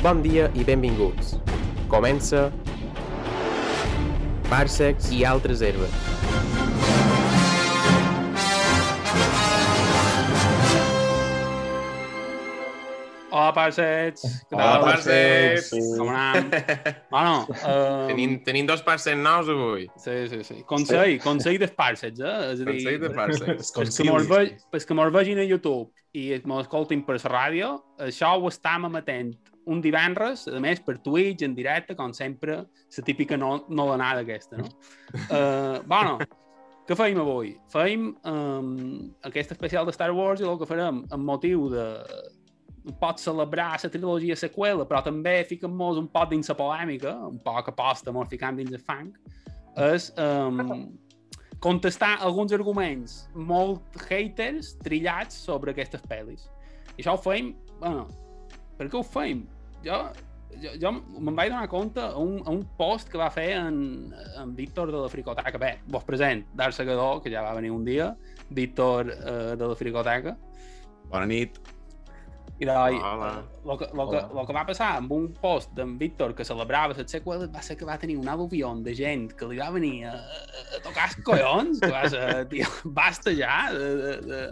Bon dia i benvinguts. Comença Parsecs i altres herbes. Hola, parcets. Què Hola, tal? parcets. Com anem? bueno, uh, Tenim, tenim dos parcents nous avui. Sí, sí, sí. Consell, consell dels parcets, eh? És a dir, Consell de parcents. pels que mos ve, pels que mos vegin a YouTube i mos escoltin per la ràdio, això ho estem emetent un divendres, a més per Twitch, en directe, com sempre, la típica no, no l'anada aquesta, no? Uh, bueno, què feim avui? Feim um, aquest especial de Star Wars i el que farem amb motiu de pot celebrar la trilogia seqüela, però també fiquem-nos un pot dins la polèmica, un poc aposta, mos ficant dins el fang, és um, contestar alguns arguments molt haters trillats sobre aquestes pel·lis. I això ho feim, bueno, per què ho feim? Jo, jo, jo me'n vaig donar compte a un, a un post que va fer en, en Víctor de la Fricoteca. Bé, vos present, Dar Segador, que ja va venir un dia, Víctor uh, de la Fricoteca. Bona nit. I doi, Hola. el que, lo que, lo que va passar amb un post d'en Víctor que celebrava la seqüela va ser que va tenir un aluvió de gent que li va venir a, a, tocar els collons, que va ser, tio, basta ja de- de-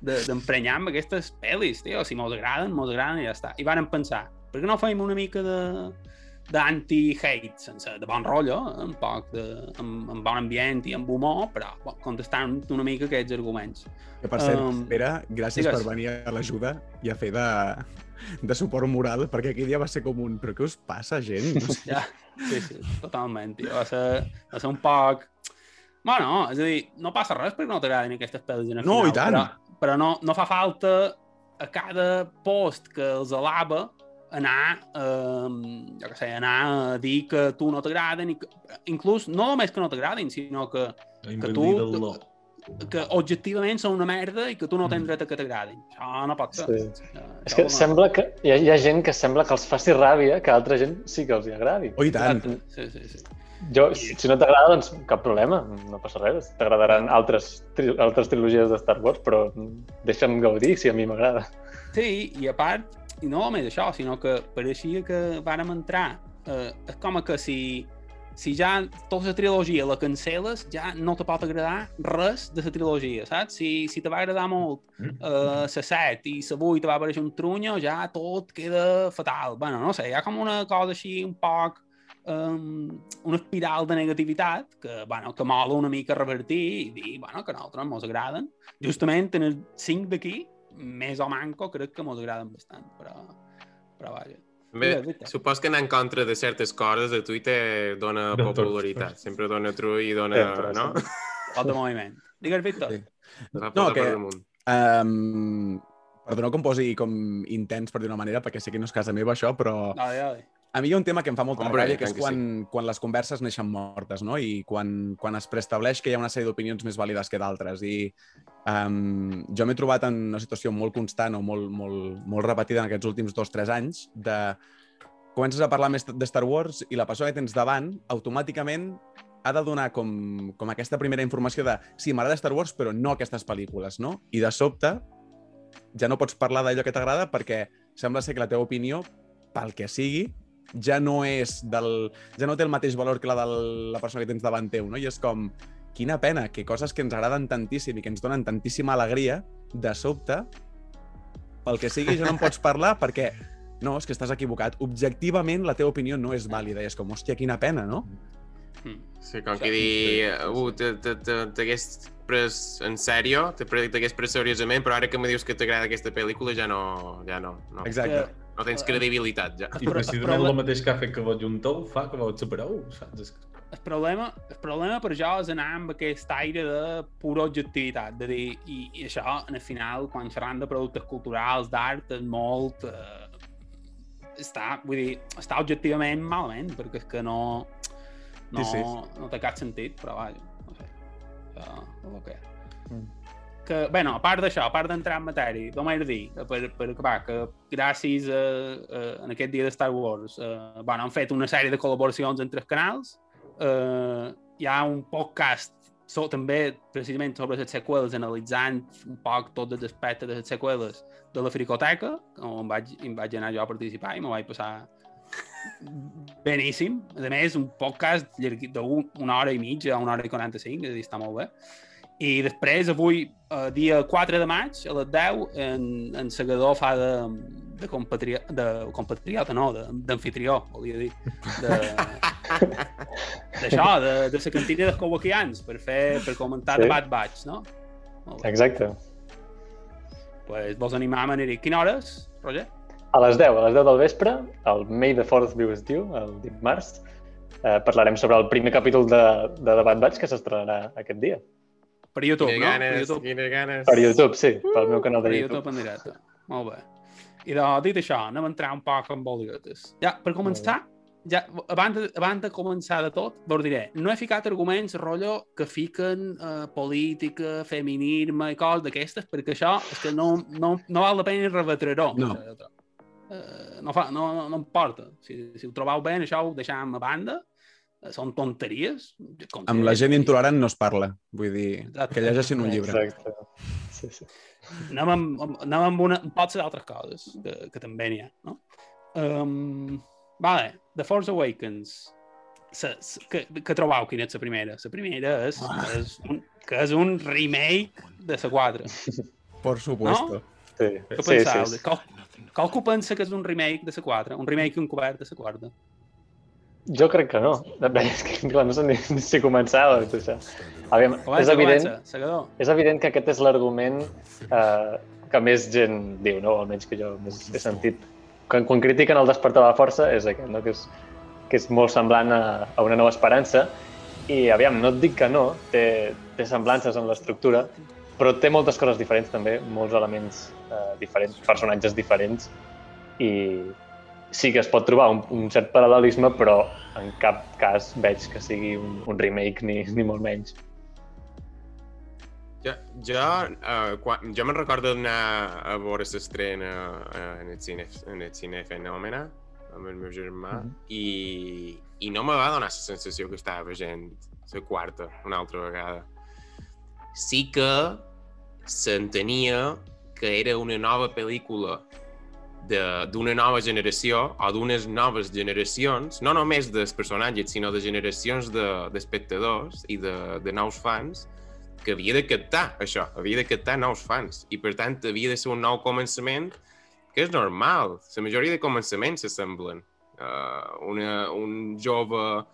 de- d'emprenyar de, amb aquestes pel·lis, tio, si mos agraden, mos agraden i ja està. I varen pensar, per què no fem una mica de d'anti-hate, sense de bon rotllo, eh? un poc de, amb, amb bon ambient i amb humor, però bo, contestant una mica aquests arguments. Que per cert, Um, Pere, gràcies digues. per venir a l'ajuda i a fer de, de suport moral, perquè aquell dia va ser com un... Però què us passa, gent? No sé. Ja, sí, sí, totalment, tio. Va ser, va ser un poc... Bueno, és a dir, no passa res perquè no t'agradin aquestes pel·lis en el No, final, i tant. Però, però no, no fa falta a cada post que els alaba anar, eh, jo què sé, anar a dir que tu no t'agraden, i que, inclús no només que no t'agradin, sinó que, que tu, que objectivament són una merda i que tu no tens dret a que t'agradin. Això no pot ser. Sí. Això- És que no. sembla que hi ha, hi ha gent que sembla que els faci ràbia que altra gent sí que els hi agradi. Oh, i tant. Sí, sí, sí. Jo, si no t'agrada, doncs cap problema, no passa res. T'agradaran altres, tri altres trilogies de Star Wars, però deixa'm gaudir si a mi m'agrada. Sí, i a part, i no només això, sinó que pareixia que vàrem entrar. Eh, és com que si, si ja tota la trilogia la cancel·les, ja no te pot agradar res de la trilogia, saps? Si, si te va agradar molt eh, la 7 i la 8 te va aparèixer un trunyo, ja tot queda fatal. bueno, no sé, hi ha com una cosa així un poc um, una espiral de negativitat que, bueno, que mola una mica revertir i dir, bueno, que a nosaltres mos agraden. Justament en el 5 d'aquí, més o manco, crec que mos agraden bastant, però, però vaja. Bé, supos que anar en contra de certes coses a Twitter dona De tot. popularitat. Sempre dona trull i dona... Sempre, no? Pot de moviment. Digues, Víctor. Sí. No, que-. Um, perdoneu que em posi com intens, per dir una manera, perquè sé que no és casa meva, això, però Dale, dale. A mi hi ha un tema que em fa molta Hombre, ràbia, que és tant que quan, quan les converses neixen mortes, no? I quan, quan es preestableix que hi ha una sèrie d'opinions més vàlides que d'altres. I um, jo m'he trobat en una situació molt constant o molt, molt, molt repetida en aquests últims dos o tres anys de comences a parlar més de Star Wars i la persona que tens davant automàticament ha de donar com, com aquesta primera informació de sí, m'agrada Star Wars, però no aquestes pel·lícules, no? I de sobte ja no pots parlar d'allò que t'agrada perquè sembla ser que la teva opinió, pel que sigui, ja no és del... ja no té el mateix valor que la de la persona que tens davant teu, no? I és com, quina pena que coses que ens agraden tantíssim i que ens donen tantíssima alegria, de sobte, pel que sigui, ja no en pots parlar perquè no, és que estàs equivocat. Objectivament, la teva opinió no és vàlida. I és com, hòstia, quina pena, no? Mm. Sí, com que dir... Uh, te- te- te- t'hagués pres en sèrio, t'hagués pres seriosament, però ara que me dius que t'agrada aquesta pel·lícula ja no... Ja no, no. Exacte. No tens credibilitat, ja. I precisament el mateix que ha fet que vos junteu fa que vos separeu, saps? El problema, el problema per jo és anar amb aquest aire de pura objectivitat, de dir, i, i això, en el final, quan xerram de productes culturals, d'art, és molt... Eh, està, vull dir, està objectivament malament, perquè és que no... No, Sí, sí. no té cap sentit, però vaja, no sé. Això és el que és. Mm. Que, bueno, a part d'això, a part d'entrar en matèria, només dir, per, per acabar, que gràcies a, a, en aquest dia de Star Wars, eh, bueno, han fet una sèrie de col·laboracions entre els canals, eh, hi ha un podcast so, també precisament sobre les seqüeles, analitzant un poc tots els aspectes de les seqüeles de la Fricoteca, on vaig, em vaig anar jo a participar i me vaig passar beníssim. A més, un podcast d'una hora i mitja, una hora i 45, és a dir, està molt bé. I després, avui, eh, dia 4 de maig, a les 10, en, en Segador fa de, de, compatria, de compatriota, no, de- d'anfitrió, volia dir. De, d'això, de, de la cantina dels cowaquians, per fer, per comentar Sí. de Bad Batch, no? Exacte. Pues, vols animar a anar-hi? Quina hores, Roger? A les 10, a les 10 del vespre, el May the 4th be with you, el dimarts, eh, parlarem sobre el primer capítol de, de The Bad Batch que s'estrenarà aquest dia. Per YouTube, Quines no? Per ganes, YouTube. quines ganes. Per YouTube, sí, pel meu canal Per de YouTube YouTube. en directe. Molt bé. I de, dit això, anem a entrar un poc en boliguetes. Ja, per començar, ja, abans, de, abans de començar de tot, vos diré, no he ficat arguments, rotllo, que fiquen eh, política, feminisme i coses d'aquestes, perquè això és que no, no, no val la pena rebatrer-ho. No. Eh, no, fa, no, no, no importa. Si, si ho trobeu bé, això ho deixem a banda. Eh, Són tonteries. Amb la gent intolerant no es parla. Vull dir, Exacte. que llegeixin un llibre. Exacte. Sí, sí. anem amb, amb- anem amb una, potser d'altres coses, que, que també n'hi ha, no? Um, vale, The Force Awakens. Sa, sa, que, que trobau quina és la primera? La primera és, que és, un, que és un remake de la 4. Por supuesto. Sí, Què sí, penseu? sí. Qual, qualcú pensa que és un remake de la 4? Un remake encobert de la 4? Jo crec que no. Bé, és que clar, no sé ni, ni si començava això. Aviam, és Comença, evident, comença, és evident que aquest és l'argument eh, que més gent diu, no? almenys que jo més he sentit. Quan, quan critiquen el despertar de la força és aquest, no? que, és, que és molt semblant a, a una nova esperança. I aviam, no et dic que no, té, té semblances en l'estructura, però té moltes coses diferents també, molts elements eh, diferents, personatges diferents, i sí que es pot trobar un, un cert paral·lelisme, però en cap cas veig que sigui un, un remake ni, ni molt menys. Jo, jo, uh, quan, jo me'n recordo d'anar a veure l'estrena uh, en el cine, en el cine Fenòmena amb el meu germà Mhm. i, i no me va donar la sensació que estava veient la quarta una altra vegada. Sí que s'entenia que era una nova pel·lícula d'una nova generació o d'unes noves generacions, no només dels personatges, sinó de generacions de- d'espectadors i de, de nous fans, que havia de captar això, havia de captar nous fans i per tant havia de ser un nou començament que és normal, la majoria de començaments s'assemblen. Uh, una, un jove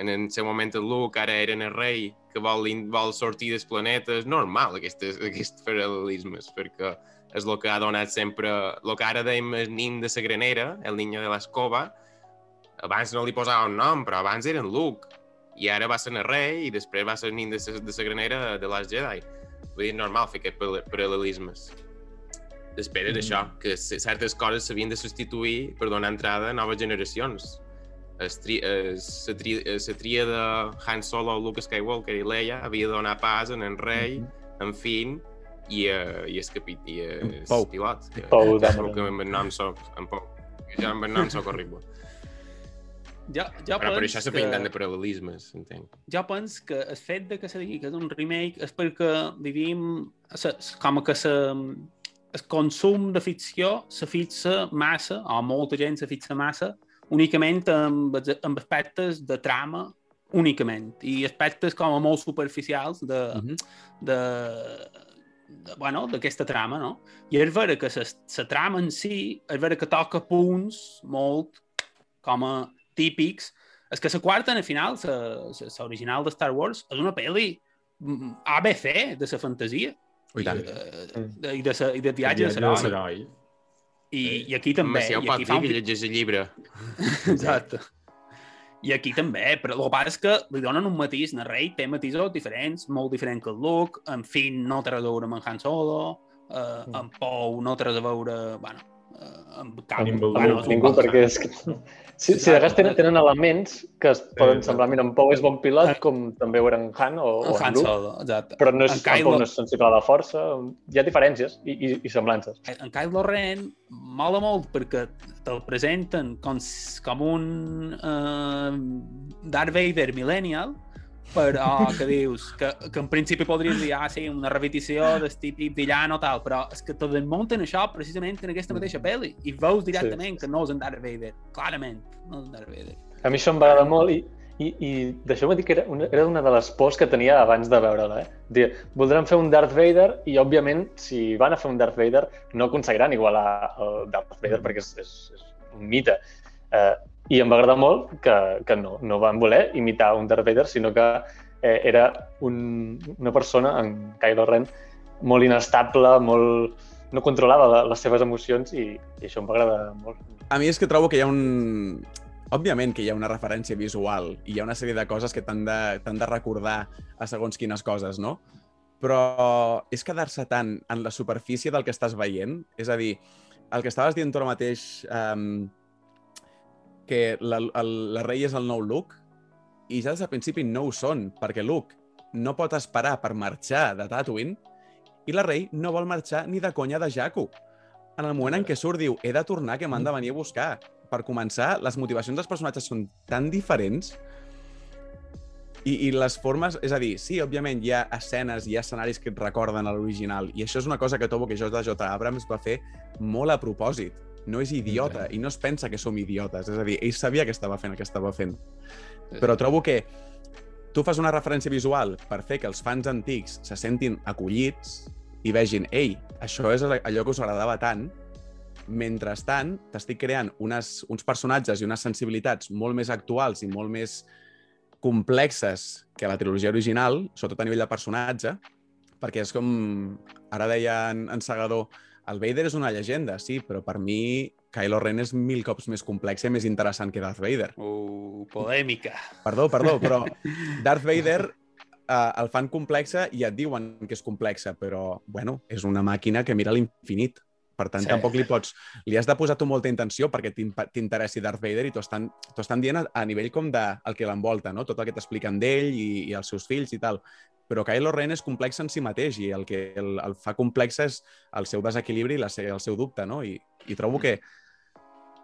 en el seu moment el Luke, ara era el rei que vol, vol sortir del planeta, és normal aquests, aquests paral·lelismes perquè és el que ha donat sempre el que ara dèiem el nin de la granera, el niño de l'escova abans no li posava un nom, però abans era en Luke i ara va ser el rei i després va ser el nin de la, de la granera de Last Jedi. Vull dir, normal fer aquests paral- paral·lelismes. Després és això, que certes coses s'havien de substituir per donar entrada a noves generacions. Es tri, es, la, tri, la tria de Han Solo, Luke Skywalker i Leia havia de donar pas en en rei, en Finn i, uh, i el capit, i el Pou. pilot. Pou Ja Dameron. sabeu que el nom soc, en Pou. Amb el nom soc horrible. Jo, jo Però per això s'ha que- pintat de paral·lelismes, entenc. jo penso que el fet de que se digui que és un remake és perquè vivim com que se, el consum de ficció se fixa massa, o molta gent se fixa massa, únicament amb, amb aspectes de trama únicament, i aspectes com a molt superficials de, Mhm. de, de bueno, d'aquesta trama, no? I és vera que la trama en si, és vera que toca punts molt com a típics. És que la quarta, al final, la original de Star Wars, és una pel·li mm, ABC de la fantasia Ui, tant. eh, de, i, de, sa- i de viatge de l'heroi. I, I aquí també. Macià ho I pot aquí dir fa un... que llegeix el llibre. Exacte. I aquí també, però el que passa és que li donen un matís, el rei té matisos diferents, molt diferent que el Luke, en Finn no té res a veure amb en Han Solo, eh, Mm. en Pou no té res a veure, bueno, eh, amb cap... Ningú, bueno, Ningú, perquè és que... Si, si de cas tenen, tenen elements que es poden Eh, semblar, mira, en Pou és bon pilot, com també ho era en Han o, o En en Han Luke, Solo, exacte. però no és, En en Kylo, no és sensible a la força, hi ha diferències i, i, i semblances. en Kylo Ren mola molt perquè te'l presenten com, com un uh, Darth Vader millennial, però que dius, que, que en principi podries dir, ah, sí, una repetició del típic villano tal, però és que te desmunten això precisament en aquesta mateixa pel·li i veus directament sí. que no és en Darth Vader, clarament, no és en Darth Vader. A mi això em va agradar molt i, i, i deixeu-me dir que era una, era una de les pors que tenia abans de veure-la. Eh? Dir, voldran fer un Darth Vader i, òbviament, si van a fer un Darth Vader, no aconseguiran igualar el Darth Vader perquè és, és, és un mite. Eh, i em va agradar molt que, que no, no van voler imitar un Darth Vader, sinó que eh, era un, una persona, en Kylo Ren, molt inestable, molt... no controlava la, les seves emocions i, i això em va agradar molt. A mi és que trobo que hi ha un... Òbviament que hi ha una referència visual i hi ha una sèrie de coses que t'han de, de recordar a segons quines coses, no? Però és quedar-se tant en la superfície del que estàs veient, és a dir, el que estaves dient tu ara mateix, um, que la, el, la rei és el nou Luke, i ja des del principi no ho són, perquè Luke no pot esperar per marxar de Tatooine i la rei no vol marxar ni de conya de Jakku. En el moment en què surt, diu, he de tornar, que m'han de venir a buscar. Per començar, les motivacions dels personatges són tan diferents i, i les formes... És a dir, sí, òbviament hi ha escenes, hi ha escenaris que et recorden a l'original i això és una cosa que trobo que J.J. Abrams va fer molt a propòsit no és idiota i no es pensa que som idiotes. És a dir, ell sabia que estava fent el que estava fent. Però trobo que tu fas una referència visual per fer que els fans antics se sentin acollits i vegin, ei, això és allò que us agradava tant, mentrestant t'estic creant unes, uns personatges i unes sensibilitats molt més actuals i molt més complexes que la trilogia original, sobretot a nivell de personatge, perquè és com... Ara deia en, en Segador el Vader és una llegenda, sí, però per mi Kylo Ren és mil cops més complex i més interessant que Darth Vader. Uh, polèmica. Perdó, perdó, però Darth Vader uh, el fan complexa i et diuen que és complexa, però, bueno, és una màquina que mira l'infinit. Per tant, sí. tampoc li pots... Li has de posar tu molta intenció perquè t'interessi Darth Vader i t'ho estan, estan dient a, a nivell com de el que l'envolta, no? Tot el que t'expliquen d'ell i, i els seus fills i tal. Però Kylo Ren és complex en si mateix i el que el, el fa complex és el seu desequilibri i la, el seu dubte, no? I, i trobo que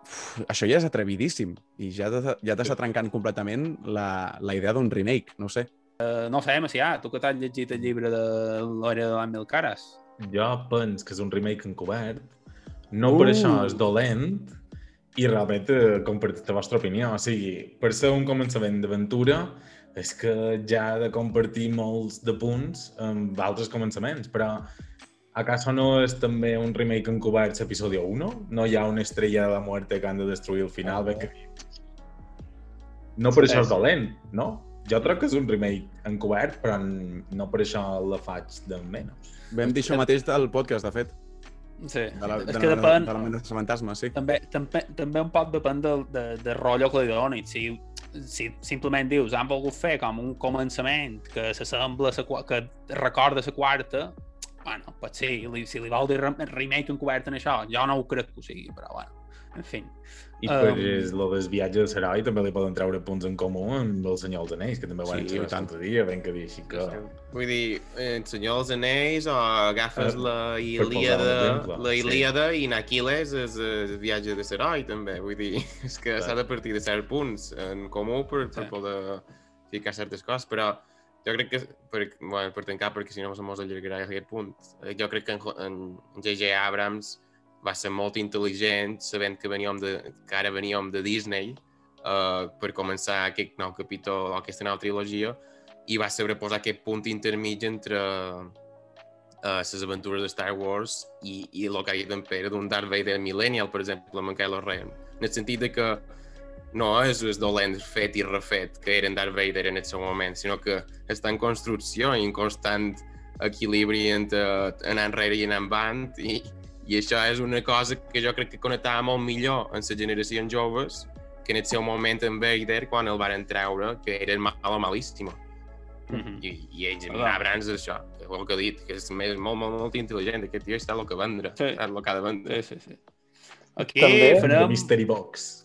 uf, això ja és atrevidíssim i ja, ja t'està trencant completament la, la idea d'un remake, no sé. Uh, no sé, Macià, tu que t'has llegit el llibre de l'Hora de les Mil Cares, jo penso que és un remake encobert, no uh. per això és dolent, i realment eh, compartit la vostra opinió. O sigui, per ser un començament d'aventura, és que ja ha de compartir molts de punts amb altres començaments, però acaso no és també un remake encobert l'episodi 1? No hi ha una estrella de la muerte que han de destruir al final? Oh. Que... No per això és dolent, no? Jo crec que és un remake encobert, però no per això la faig de menys. Vam dir això mateix del podcast, de fet. Sí, de la, és de que la, depèn... De la ment fantasma, sí. També, també, també un poc depèn del de, de rotllo que li donis. Si, si simplement dius, han volgut fer com un començament que s'assembla, que recorda la quarta, bueno, pot ser, si, si li vol dir remake encobert en això, jo no ho crec que ho sigui, però bueno, en fi. I per um, el del viatge de Sarai també li poden treure punts en comú amb el Senyor dels Anells, que també van sí, ser tant dia, ben que dir així que... Vull dir, el Senyor dels Anells o agafes uh, la Ilíada, la Ilíada sí. i en Aquiles és el viatge de Sarai també, vull dir, és que s'ha de partir de certs punts en comú per, per sí. poder ficar certes coses, però jo crec que, per, bueno, per tancar, perquè si no mos allargarà aquest punt, eh, jo crec que en J.J. Abrams va ser molt intel·ligent, sabent que, veníem de, que ara veníem de Disney uh, per començar aquest nou capítol aquesta nova trilogia i va saber posar aquest punt intermig entre uh, les aventures de Star Wars i, i el que ha dit en Pere d'un Darth Vader Millennial, per exemple, amb en Kylo Ren. En el sentit de que no és el dolent fet i refet que eren Darth Vader en el seu moment, sinó que està en construcció i en constant equilibri entre anar enrere i anar avant i, i això és una cosa que jo crec que connectava molt millor en les generacions joves que en el seu moment en Vader quan el van treure, que era el malo malíssimo. Mm -hmm. I, i ells, ah, Abrams, això, el que he dit, que és més, molt, molt, molt intel·ligent, aquest tio està el que vendre, sí. és el que ha de vendre. Sí, sí, sí. Aquí també, farem... The Mystery Box.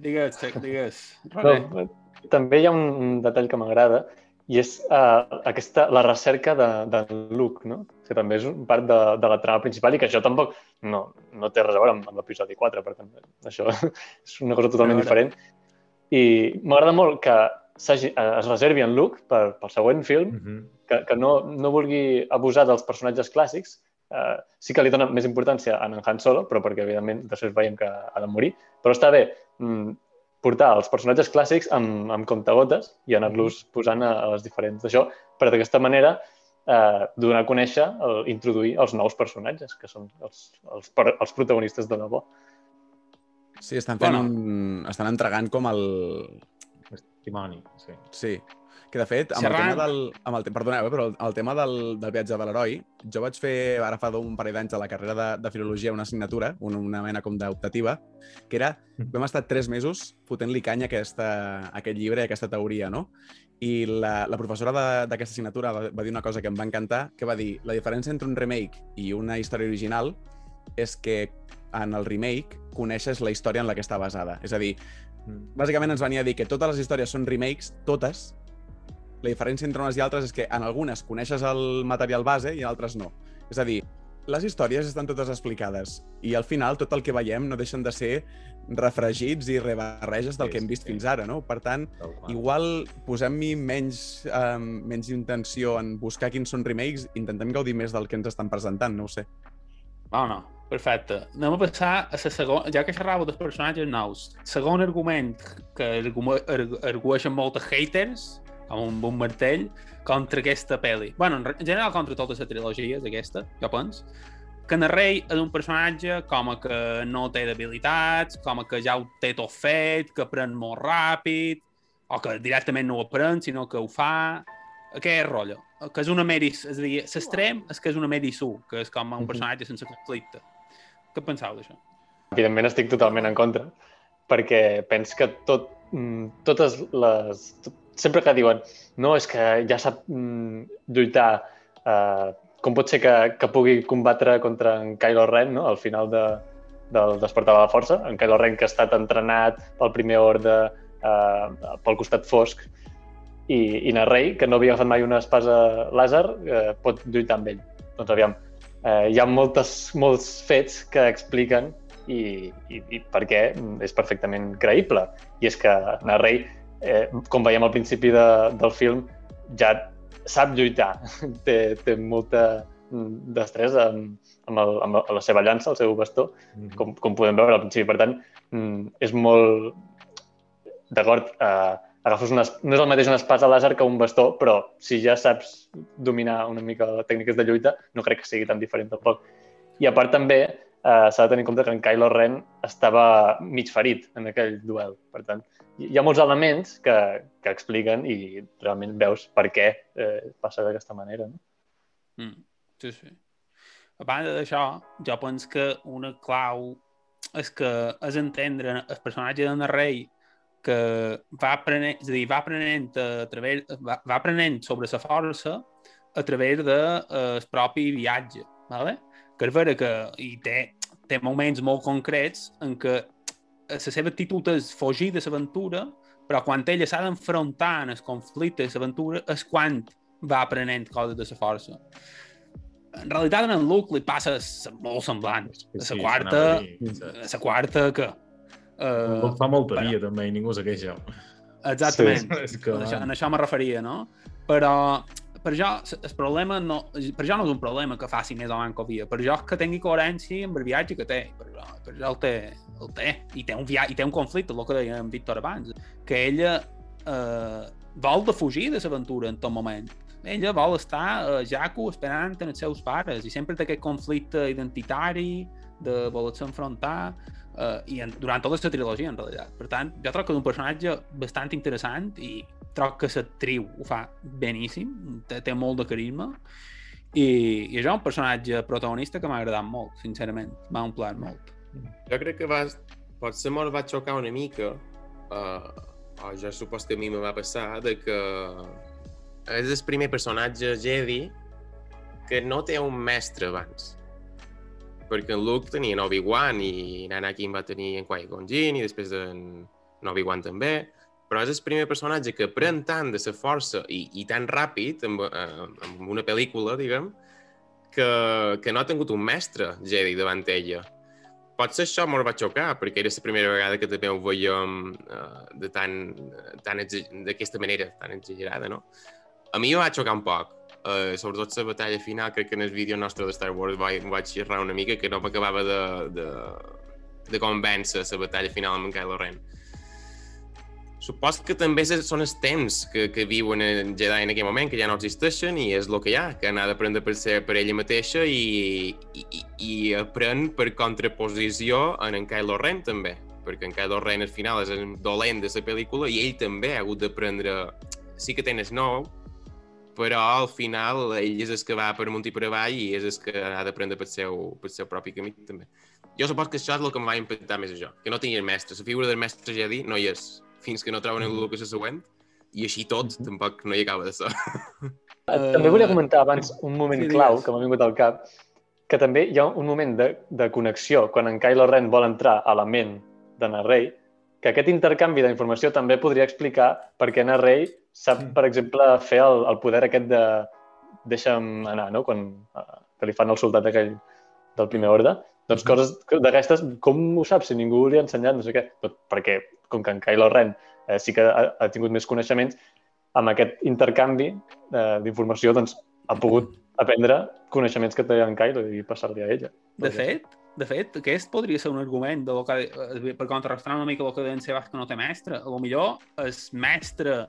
Digues, digues. No, també hi ha un detall que m'agrada, i és uh, aquesta, la recerca de, de Luke, no? que també és part de, de la trama principal i que això tampoc no, no té res a veure amb, amb l'episodi 4, per tant, això és una cosa totalment diferent. I m'agrada molt que eh, es reservi en Luke per, pel següent film, Mhm. que, que no, no vulgui abusar dels personatges clàssics, eh, sí que li dona més importància a en Han Solo, però perquè, evidentment, després veiem que ha de morir. Però està bé mm, portar els personatges clàssics amb, amb comptagotes i anar-los posant a, a les diferents d'això, per d'aquesta manera eh, donar a conèixer, el, introduir els nous personatges, que són els, els, els protagonistes de debò. Sí, estan fent Bueno. un... Estan entregant com el... Timoni, sí. Sí, que de fet, amb Serran- el tema del... Amb el, perdoneu, eh, però el, el tema del, del viatge de l'heroi, jo vaig fer, ara fa un parell d'anys a la carrera de, de filologia, una assignatura, una, una mena com d'optativa, que era, vam estar tres mesos fotent-li canya a, aquesta, a aquest llibre i a aquesta teoria, no? I la, la professora de- d'aquesta assignatura va, va dir una cosa que em va encantar, que va dir, la diferència entre un remake i una història original és que en el remake coneixes la història en la que està basada. És a dir, bàsicament ens venia a dir que totes les històries són remakes, totes. La diferència entre unes i altres és que en algunes coneixes el material base i en altres no. És a dir, les històries estan totes explicades i al final tot el que veiem no deixen de ser refregits i rebarreges del Sí, que hem vist sí. fins ara, no? Per tant, igual posem-hi menys, um, menys intenció en buscar quins són remakes, intentem gaudir més del que ens estan presentant, no ho sé. No, no, perfecte. Anem a passar a la segona... Ja que xerrava dels personatges nous, segon argument que argu- argu- argueixen molts haters, amb un bon martell, contra aquesta pel·li. bueno, en general contra totes les trilogies, aquesta, jo penso, que en el rei és un personatge com a que no té debilitats, com a que ja ho té tot fet, que aprèn molt ràpid, o que directament no ho aprèn, sinó que ho fa... Aquest rotllo. Que és una meri... És a dir, l'extrem és que és una meri su, que és com un Mhm. personatge sense conflicte. Què penseu d'això? Evidentment estic totalment en contra, perquè pens que tot, mm, totes les... tot- Sempre que diuen no, és que ja sap mm, lluitar, eh, com pot ser que, que pugui combatre contra en Kylo Ren no? al final de, del Despertar de la Força, en Kylo Ren que ha estat entrenat pel primer ordre eh, pel costat fosc, i, i Narrey, que no havia agafat mai una espasa làser, eh, pot lluitar amb ell. Doncs aviam, eh, hi ha moltes, molts fets que expliquen i, i, i per què és perfectament creïble. I és que Narrey, eh, com veiem al principi de, del film, ja sap lluitar, té, té molta mm, destresa amb, amb, el, amb la seva llança, el seu bastó, Mhm. com, com podem veure al principi. Per tant, mm, és molt... D'acord, eh, agafes una, no és el mateix una espasa làser que un bastó, però si ja saps dominar una mica les tècniques de lluita, no crec que sigui tan diferent tampoc. I a part també eh, s'ha de tenir en compte que en Kylo Ren estava mig ferit en aquell duel. Per tant, hi ha molts elements que, que expliquen i realment veus per què eh, passa d'aquesta manera. No? Mm, sí, sí. A banda d'això, jo penso que una clau és que és entendre el personatge de Narrey que va aprenent, és a dir, va aprenent, a través, va, va aprenent sobre la força a través del de, eh, propi viatge, ¿vale? Que és vera que i té, té moments molt concrets en què la seva actitud és fugir de l'aventura, però quan ella s'ha d'enfrontar en el conflicte de l'aventura és quan va aprenent coses de la força. En realitat, en Luke li passa molt semblant. Sí, la quarta, sí. a la quarta que... Uh, Luke fa molta però- via, també, i ningú se queixa. Exactament. Sí, és que- En això, en això me referia, no? Però per jo, el problema no, per jo no és un problema que faci més o menys covia. Per jo és que tingui coherència amb el viatge que té. Per jo, per jo el té, el té. I té un, via i té un conflicte, el que deia en Víctor abans, que ella eh, vol de fugir de l'aventura en tot moment. Ella vol estar a Jaco esperant en els seus pares i sempre té aquest conflicte identitari de voler-se enfrontar uh, i en, durant tota la trilogia, en realitat. Per tant, jo trobo que és un personatge bastant interessant i trobo que l'actriu ho fa beníssim, té, té molt de carisma i, i és un personatge protagonista que m'ha agradat molt, sincerament. M'ha omplert molt. Jo crec que va, potser me'l va xocar una mica, uh, o jo supos que a mi me va passar, de que és el primer personatge Jedi que no té un mestre abans. Perquè en Luke tenia en Obi-Wan i en Anakin va tenir en Qui-Gon Jinn i després en Obi-Wan també, però és el primer personatge que aprèn tant de la força i, i tan ràpid amb, eh, amb una pel·lícula, diguem, que, que no ha tingut un mestre Jedi davant ella. potser això m'ho va xocar, perquè era la primera vegada que també ho veiem uh, de tan, tan d'aquesta manera, tan exagerada, no? A mi va xocar un poc. Uh, sobretot la batalla final, crec que en el vídeo nostre de Star Wars vaig, vaig xerrar una mica que no m'acabava de, de, de convèncer la batalla final amb en Kylo Ren. Supos que també són els temps que, que viuen en Jedi en aquell moment, que ja no existeixen i és el que hi ha, que han d'aprendre per ser per ella mateixa i, i, i- aprèn per contraposició en en Kylo Ren també, perquè en Kylo Ren al final és el dolent de la pel·lícula i ell també ha hagut d'aprendre... Sí que tens nou, però al final ell és el que va per amunt i per avall i és el que ha d'aprendre pel seu, pel seu propi camí també. Jo supos que això és el que em va impactar més a jo, que no tenia mestre. La figura del mestre Jedi no hi és, fins que no troben el que és següent, i així tot tampoc no hi acaba de ser. Eh, També volia comentar abans un moment sí, clau que m'ha vingut al cap, que també hi ha un moment de, de connexió quan en Kylo Ren vol entrar a la ment de Narrey, que aquest intercanvi d'informació també podria explicar per què Narrey sap, per exemple, fer el, el poder aquest de deixa'm anar, no? Quan eh, que li fan el soldat aquell del primer ordre. Doncs coses d'aquestes, com ho saps si ningú li ha ensenyat, no sé què? Tot perquè, com que en Kylo Ren eh, sí que ha, ha tingut més coneixements, amb aquest intercanvi eh, d'informació doncs, ha pogut aprendre coneixements que té en Kylo i passar-li a ella. De fet, de fet, aquest podria ser un argument de que, eh, per contrarrestar una mica el que deien Sebas que no té mestre. A lo millor el mestre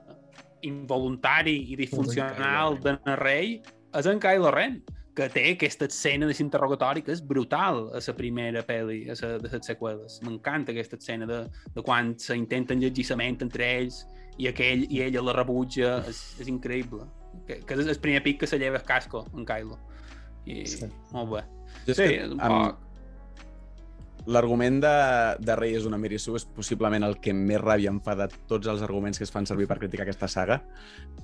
involuntari i disfuncional de Narrey és en Kylo Ren, que té aquesta escena de l'interrogatori que és brutal a la primera pel·li, a la, de les seqüeles. M'encanta aquesta escena de, de quan s'intenten llegir la ment entre ells i aquell i ella la rebutja, és, és increïble. Que, que és el primer pic que se lleva el casco, en Kylo. I, Sí. molt bé. Jo Sí, que, amb- poc. L'argument de, de Rey és una Mirisu és possiblement el que més ràbia em fa de tots els arguments que es fan servir per criticar aquesta saga,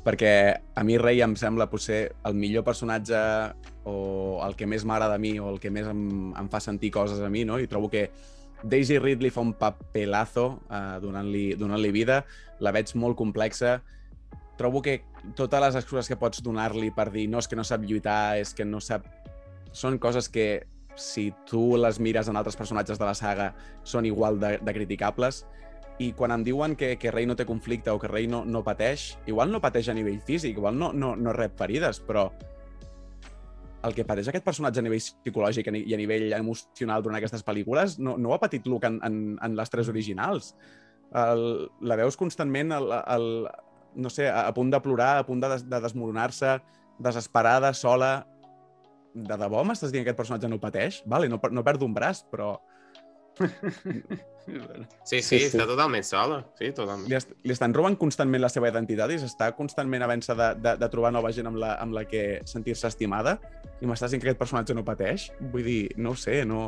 perquè a mi Rey em sembla potser el millor personatge o el que més m'agrada a mi o el que més em, em fa sentir coses a mi, no? I trobo que Daisy Ridley fa un papelazo uh, donant-li donant vida, la veig molt complexa, trobo que totes les excuses que pots donar-li per dir no, és que no sap lluitar, és que no sap... Són coses que si tu les mires en altres personatges de la saga són igual de, de criticables i quan em diuen que, que Rey no té conflicte o que Rey no, no pateix, igual no pateix a nivell físic, igual no, no, no rep ferides, però el que pateix aquest personatge a nivell psicològic i a nivell emocional durant aquestes pel·lícules no, no ho ha patit Luke en, en, en les tres originals. El, la veus constantment el, el, no sé, a, a punt de plorar, a punt de, des, de desmoronar-se, desesperada, sola... De debò m'estàs dient que aquest personatge no pateix? Vale, no, no perd un braç, però Sí, sí, Sí, sí. està totalment sola. Sí, totalment. li, est li estan robant constantment la seva identitat i s'està constantment havent-se de, de, de trobar nova gent amb la, amb la que sentir-se estimada i m'estàs dient que aquest personatge no pateix? Vull dir, no ho sé, no...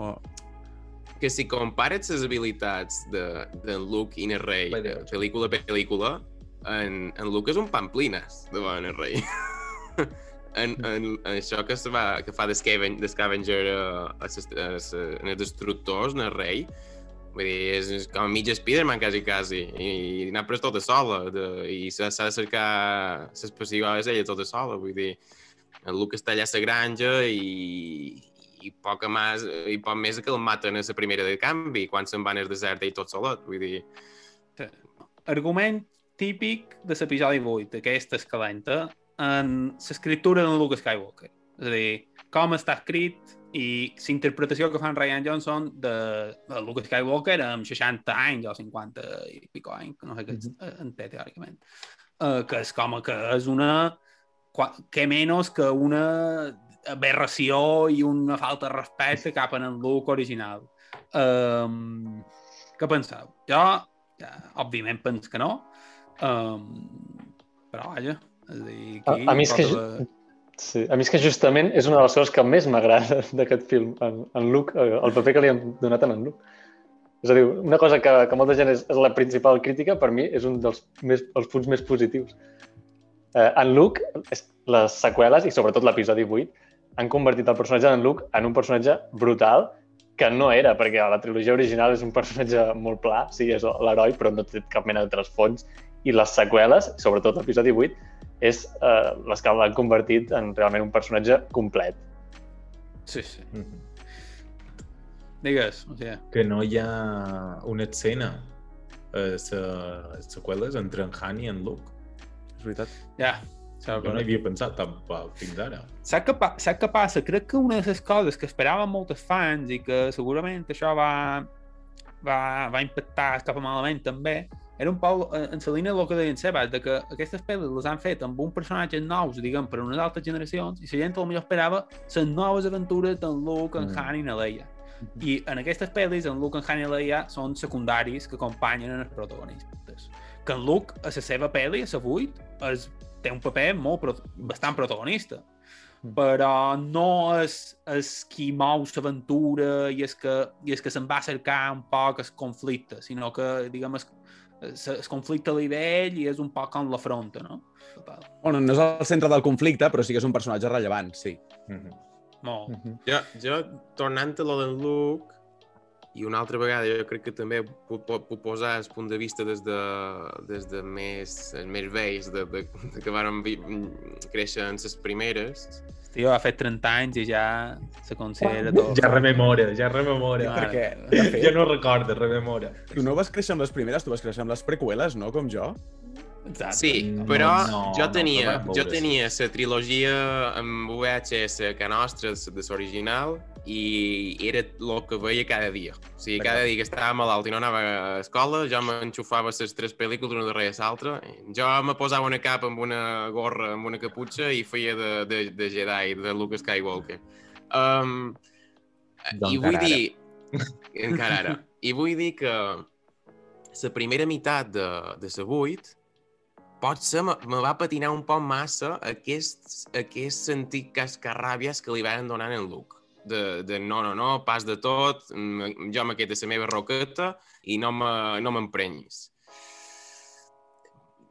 Que si compares les habilitats de, de Luke i Déu. pel·lícula a pel·lícula, en, en Luke és un pamplines davant el Rey. En, en, en això que, va, que fa de Scaven- de Scavenger a, a, a, els destructors, en el Rey, vull dir, és, és com mig Spiderman, quasi, quasi, i, i n'ha pres tota sola, de, i s'ha de cercar les pessigades ella tota sola, vull dir, en Luke està allà a la granja i, i poc més, i poc més que el maten a la primera de canvi, quan se'n van al desert ell tot solet, vull dir... Argument típic de l'episodi 8, aquesta escalenta, en l'escriptura de Luke Skywalker. És a dir, com està escrit i l'interpretació que fan Ryan Johnson de, de Luke Skywalker amb 60 anys o 50 i pico anys, no sé què en té teòricament, uh, que és com que és una que menys que una aberració i una falta de respecte cap en el Luke original. Um, què penseu? Jo, ja, òbviament, penso que no, um, però vaja, és a dir, A, aquí... a, mi és que, la- sí, a mi és que justament és una de les coses que més m'agrada d'aquest film, en, en Luke, eh, el paper que li han donat en en Luke. És a dir, una cosa que, que molta gent és, és la principal crítica, per mi és un dels més, els punts més positius. Eh, en Luke, és, les seqüeles, i sobretot l'episodi 8, han convertit el personatge d'en Luke en un personatge brutal que no era, perquè a la trilogia original és un personatge molt pla, sí, és l'heroi, però no té cap mena de trasfons. I les seqüeles, sobretot l'episodi 8, és eh, les que l'han convertit en realment un personatge complet. Sí, sí. Mhm. Digues, o sigui, que no hi ha una escena a les seqüeles entre en Han i en Luke. És veritat. ja. Jo no hi havia pensat tampoc fins ara. Saps què, pa saps què passa? Crec que una de les coses que esperaven moltes fans i que segurament això va, va, va impactar cap a malament també, era un poc eh, en la línia del que deien Sebas, de que aquestes pel·lis les han fet amb un personatges nous, diguem, per a unes altres generacions, i la gent potser esperava les noves aventures d'en Luke, en Mm. Han i na Leia. I en aquestes pel·lis, en Luke, en Han i Leia són secundaris que acompanyen els protagonistes. Que en Luke, a la seva pel·li, a la 8, és, té un paper molt, bastant protagonista però no és, és qui mou l'aventura i és que, i és que se'n va cercar un poc el conflicte, sinó que, diguem, el, el conflicte li ve ell i és un poc com l'afronta, no? Bueno, no és el centre del conflicte, però sí que és un personatge rellevant, sí. Mhm. Molt. Jo, jo tornant a lo d'en Luke, i una altra vegada jo crec que també puc, puc, puc posar el punt de vista des de, des de més, els més vells, de, de, de que vàrem vi, créixer en les primeres. Tio ha fet 30 anys i ja se considera tot. Ja rememora, ja rememora. Mare Perquè, fet, Ja no recorda, rememora. tu no vas créixer amb les primeres, tu vas créixer amb les preqüeles, no? Com jo. Exacte. Sí, No, però no, jo no, tenia, però vam jo tenia la trilogia amb VHS que nostra, de l'original, i era el que veia cada dia. O sigui, cada dia que estava malalt i no anava a escola, jo m'enxufava les tres pel·lícules una darrere l'altra. Jo me posava una capa amb una gorra, amb una caputxa i feia de, de, de Jedi, de Luke Skywalker. Um, Doncs I vull dir... Encara ara. I vull dir que la primera meitat de, de la 8 potser me, me va patinar un poc massa aquest, aquest sentit cascarràbies que li van donar en Luke. De, de no, no, no, pas de tot, mm, jo me quedo la meva roqueta i no me- no m'emprenyis.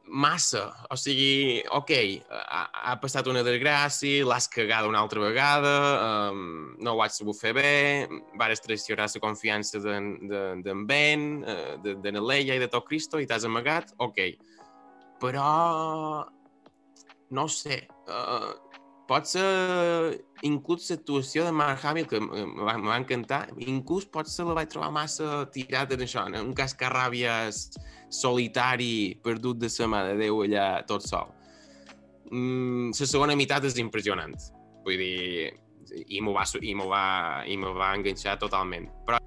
Massa, o sigui, ok, ha, ha passat una desgràcia, l'has cagat una altra vegada, um, no ho has sabut fer bé, vares traicionar la confiança d'en de, de Ben, eh, de, de na Leia i de tot Cristo i t'has amagat, ok. Però, no sé, uh, pot ser inclús l'actuació de Mark Hamill, que va encantar, inclús pot ser la vaig trobar massa tirada d'això, no? un cascarràbies solitari, perdut de sa mà de Déu allà tot sol. Mm, la segona meitat és impressionant. Vull dir, i m'ho va, i va, i va enganxar totalment. Però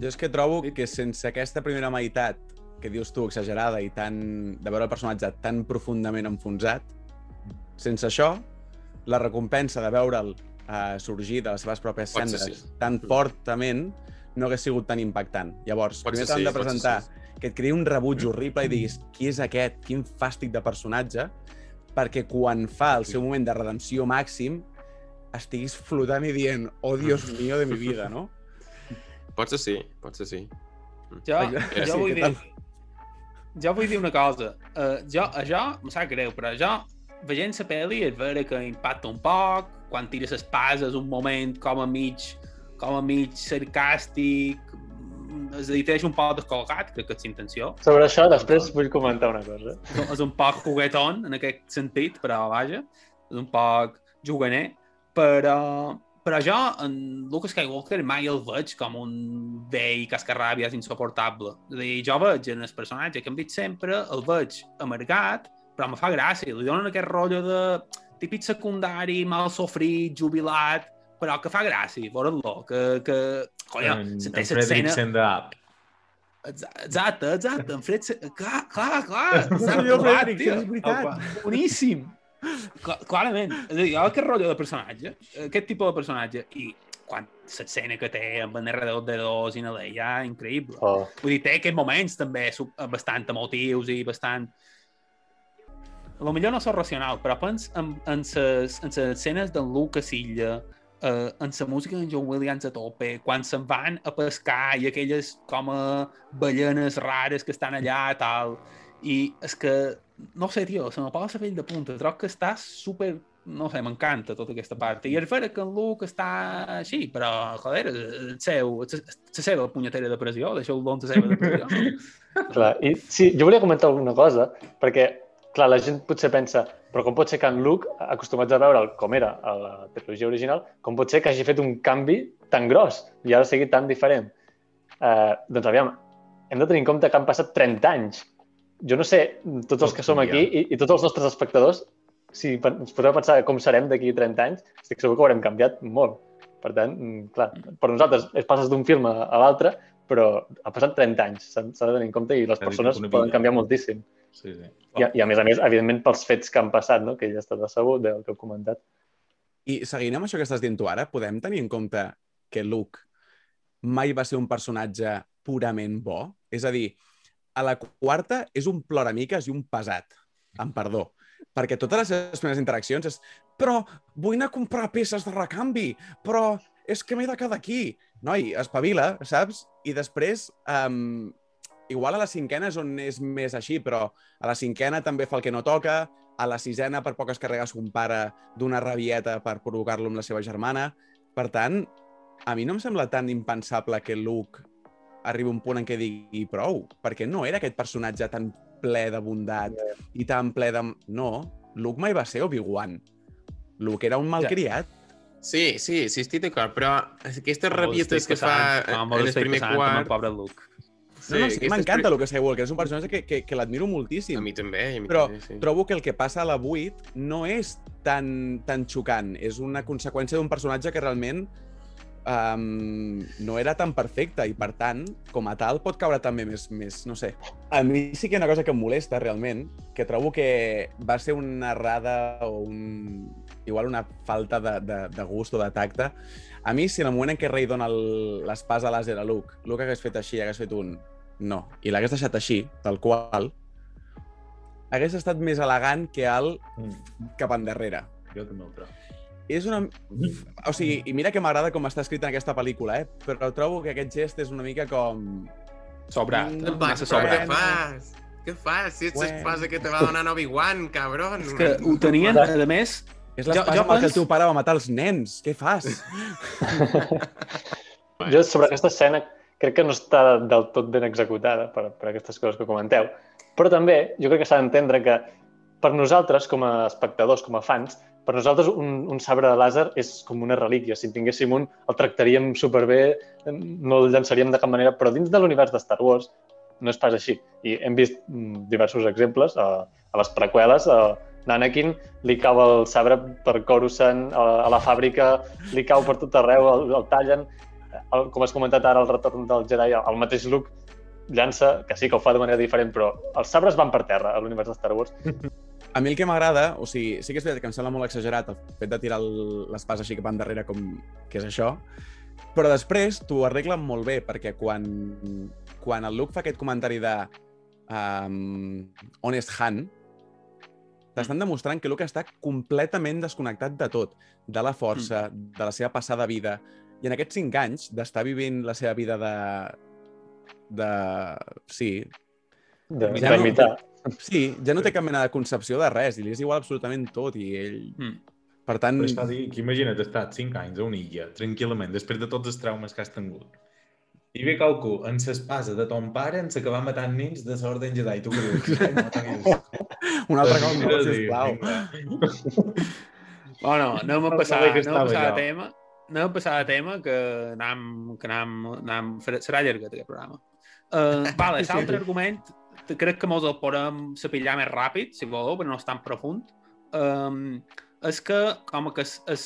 Jo és que trobo que sense aquesta primera meitat que dius tu, exagerada i tan, de veure el personatge tan profundament enfonsat, sense això, la recompensa de veure'l uh, sorgir de les seves pròpies Pot cendres sí. tan fortament no hagués sigut tan impactant. Llavors, Pot primer t'han sí, de presentar sí. que et creï un rebuig horrible i diguis qui és aquest, quin fàstic de personatge, perquè quan fa el seu moment de redempció màxim estiguis flotant i dient oh, Dios mío de mi vida, no? potser sí, potser sí. Jo, Sí, jo vull dir... tal? Jo vull dir una cosa. Uh, jo, això em sap greu, però jo, veient la pel·li, és vera que impacta un poc, quan tires espasa és un moment com a mig, com a mig sarcàstic, mm, és a dir, t'eix un poc descolgat, crec que és intenció. Sobre això, després vull comentar una cosa. És un- poc juguetón, en aquest sentit, però vaja, és un poc juganer, però, però jo, en Luke Skywalker, mai el veig com un vell cascarràbies insuportable. És a dir, jo veig en el personatge que hem vist sempre, el veig amargat, però me fa gràcia. Li donen aquest rotllo de típic secundari, mal sofrit, jubilat, però que fa gràcia, veure-lo, que, que, colla, en, en l'escena... Sendap. Exa- Exacte, exacte, en Fred... Clar, clar, clar. S'ha el trobat, Frederick, tio. és veritat. Boníssim. Cla clarament. És a dir, aquest rotllo de personatge, aquest tipus de personatge, i quan l'escena que té amb en R2D2 i na Leia, increïble. Oh. Vull dir, té aquests moments també bastant emotius i bastant... A lo millor no sóc racional, però pens en, en, ses, en les escenes d'en Luke a Silla, eh, en la música d'en John Williams a tope, quan se'n van a pescar i aquelles com a ballenes rares que estan allà, tal. I és que, no sé, tio, se me posa pell de punta. Troc que està super... No sé, m'encanta tota aquesta part. I és vera que en Luke està així, però, joder, el seu, la seva punyetera depressió, deixeu-lo en la seva depressió. Clar, i sí, jo volia comentar una cosa, perquè clar, la gent potser pensa, però com pot ser que en Luke, acostumats a veure'l com era a la trilogia original, com pot ser que hagi fet un canvi tan gros i ara sigui tan diferent? Uh, doncs aviam, hem de tenir en compte que han passat 30 anys. Jo no sé, tots els que som aquí i, i tots els nostres espectadors, si ens podem pensar com serem d'aquí 30 anys, estic segur que haurem canviat molt. Per tant, mm, clar, per nosaltres es passes d'un film a, a l'altre, però ha passat 30 anys, s'ha de tenir en compte, i les persones poden canviar moltíssim. Sí, sí. I, I a més a més, evidentment, pels fets que han passat, no? que ell ha estat decebut del que heu comentat. I seguint amb això que estàs dient tu ara, podem tenir en compte que Luke mai va ser un personatge purament bo? És a dir, a la quarta és un ploramiques i un pesat, amb perdó. Perquè totes les seves primeres interaccions és però vull anar a comprar peces de recanvi, però és que m'he de quedar aquí. Noi, espavila, saps? I després, um, igual a la cinquena és on és més així, però a la cinquena també fa el que no toca, a la sisena per poques carregues compara d'una rabieta per provocar-lo amb la seva germana. Per tant, a mi no em sembla tan impensable que Luke arribi a un punt en què digui prou, perquè no era aquest personatge tan ple de bondat yeah. i tan ple de... No, Luke mai va ser Obi-Wan. Luke era un malcriat. Yeah. Sí, sí, sí, estic d'acord, però aquestes rabietes que fa en el primer quart... Pobre Luke. Sí, no, no, sí, m'encanta el que Skywalker, és un personatge que, que, que l'admiro moltíssim. A mi també, a mi però també, sí. trobo que el que passa a la 8 no és tan, tan xocant, és una conseqüència d'un personatge que realment um, no era tan perfecte i, per tant, com a tal, pot caure també més, més, no sé. A mi sí que hi ha una cosa que em molesta, realment, que trobo que va ser una errada o un, igual una falta de, de, de gust o de tacte. A mi, si en el moment en què Rey dona l'espasa làser a Luke, Luke hagués fet així, hagués fet un no, i l'hagués deixat així, tal qual, hagués estat més elegant que el Mm. cap endarrere. Jo també el trobo. És una... O sigui, i mira que m'agrada com està escrit en aquesta pel·lícula, eh? Però trobo que aquest gest és una mica com... Sobrat, Mm, eh? massa Però què sobrat. fas? Què fas? Si ets Bueno. l'espasa que te va donar Obi-Wan, cabron. És que ho tenien, a més, És l'espasa amb el que el pens- teu pare va matar els nens. Què fas? Jo sobre aquesta escena crec que no està del tot ben executada per, per aquestes coses que comenteu, però també jo crec que s'ha d'entendre que per nosaltres, com a espectadors, com a fans, per nosaltres un, un sabre de làser és com una relíquia. Si en tinguéssim un, el tractaríem superbé, no el llançaríem de cap manera, però dins de l'univers de Star Wars no és pas així. I hem vist mm, diversos exemples a, a les preqüeles, a l'Anakin li cau el sabre per Coruscant, a, a la fàbrica li cau per tot arreu, el, el tallen, el, com has comentat ara, el retorn del Jedi, el mateix Luke llança, que sí que ho fa de manera diferent, però els sabres van per terra a l'univers de Star Wars. A mi el que m'agrada, o sigui, sí que és veritat que em sembla molt exagerat el fet de tirar l'espasa així cap endarrere com que és això, però després t'ho arreglen molt bé, perquè quan, quan el Luke fa aquest comentari de um, Honest Han, t'estan demostrant que Luke està completament desconnectat de tot, de la força, de la seva passada vida, i en aquests cinc anys d'estar vivint la seva vida de... de... sí, De, Ja no- d'imitar. Sí, ja no té cap mena de concepció de res, i li és igual absolutament tot, i ell... Mm. Per tant, Però està a dir que imagina't estar 5 anys a una illa, tranquil·lament, després de tots els traumes que has tingut. I ve qualcú en s'espasa de ton pare en s'acabar matant nens de l'Orden Jedi. Tu què dius? No, un altre cop no, sisplau. Bueno, No passar, sabia que anem a estava passar de allò. tema. Anem a passar de tema que anam, que anam, anam, serà llargat aquest programa. Uh, vale, Sí, sí. l'altre argument crec que mos el podem sapillar més ràpid, si voleu, però no és tan profund. Um, és que, com que es, es,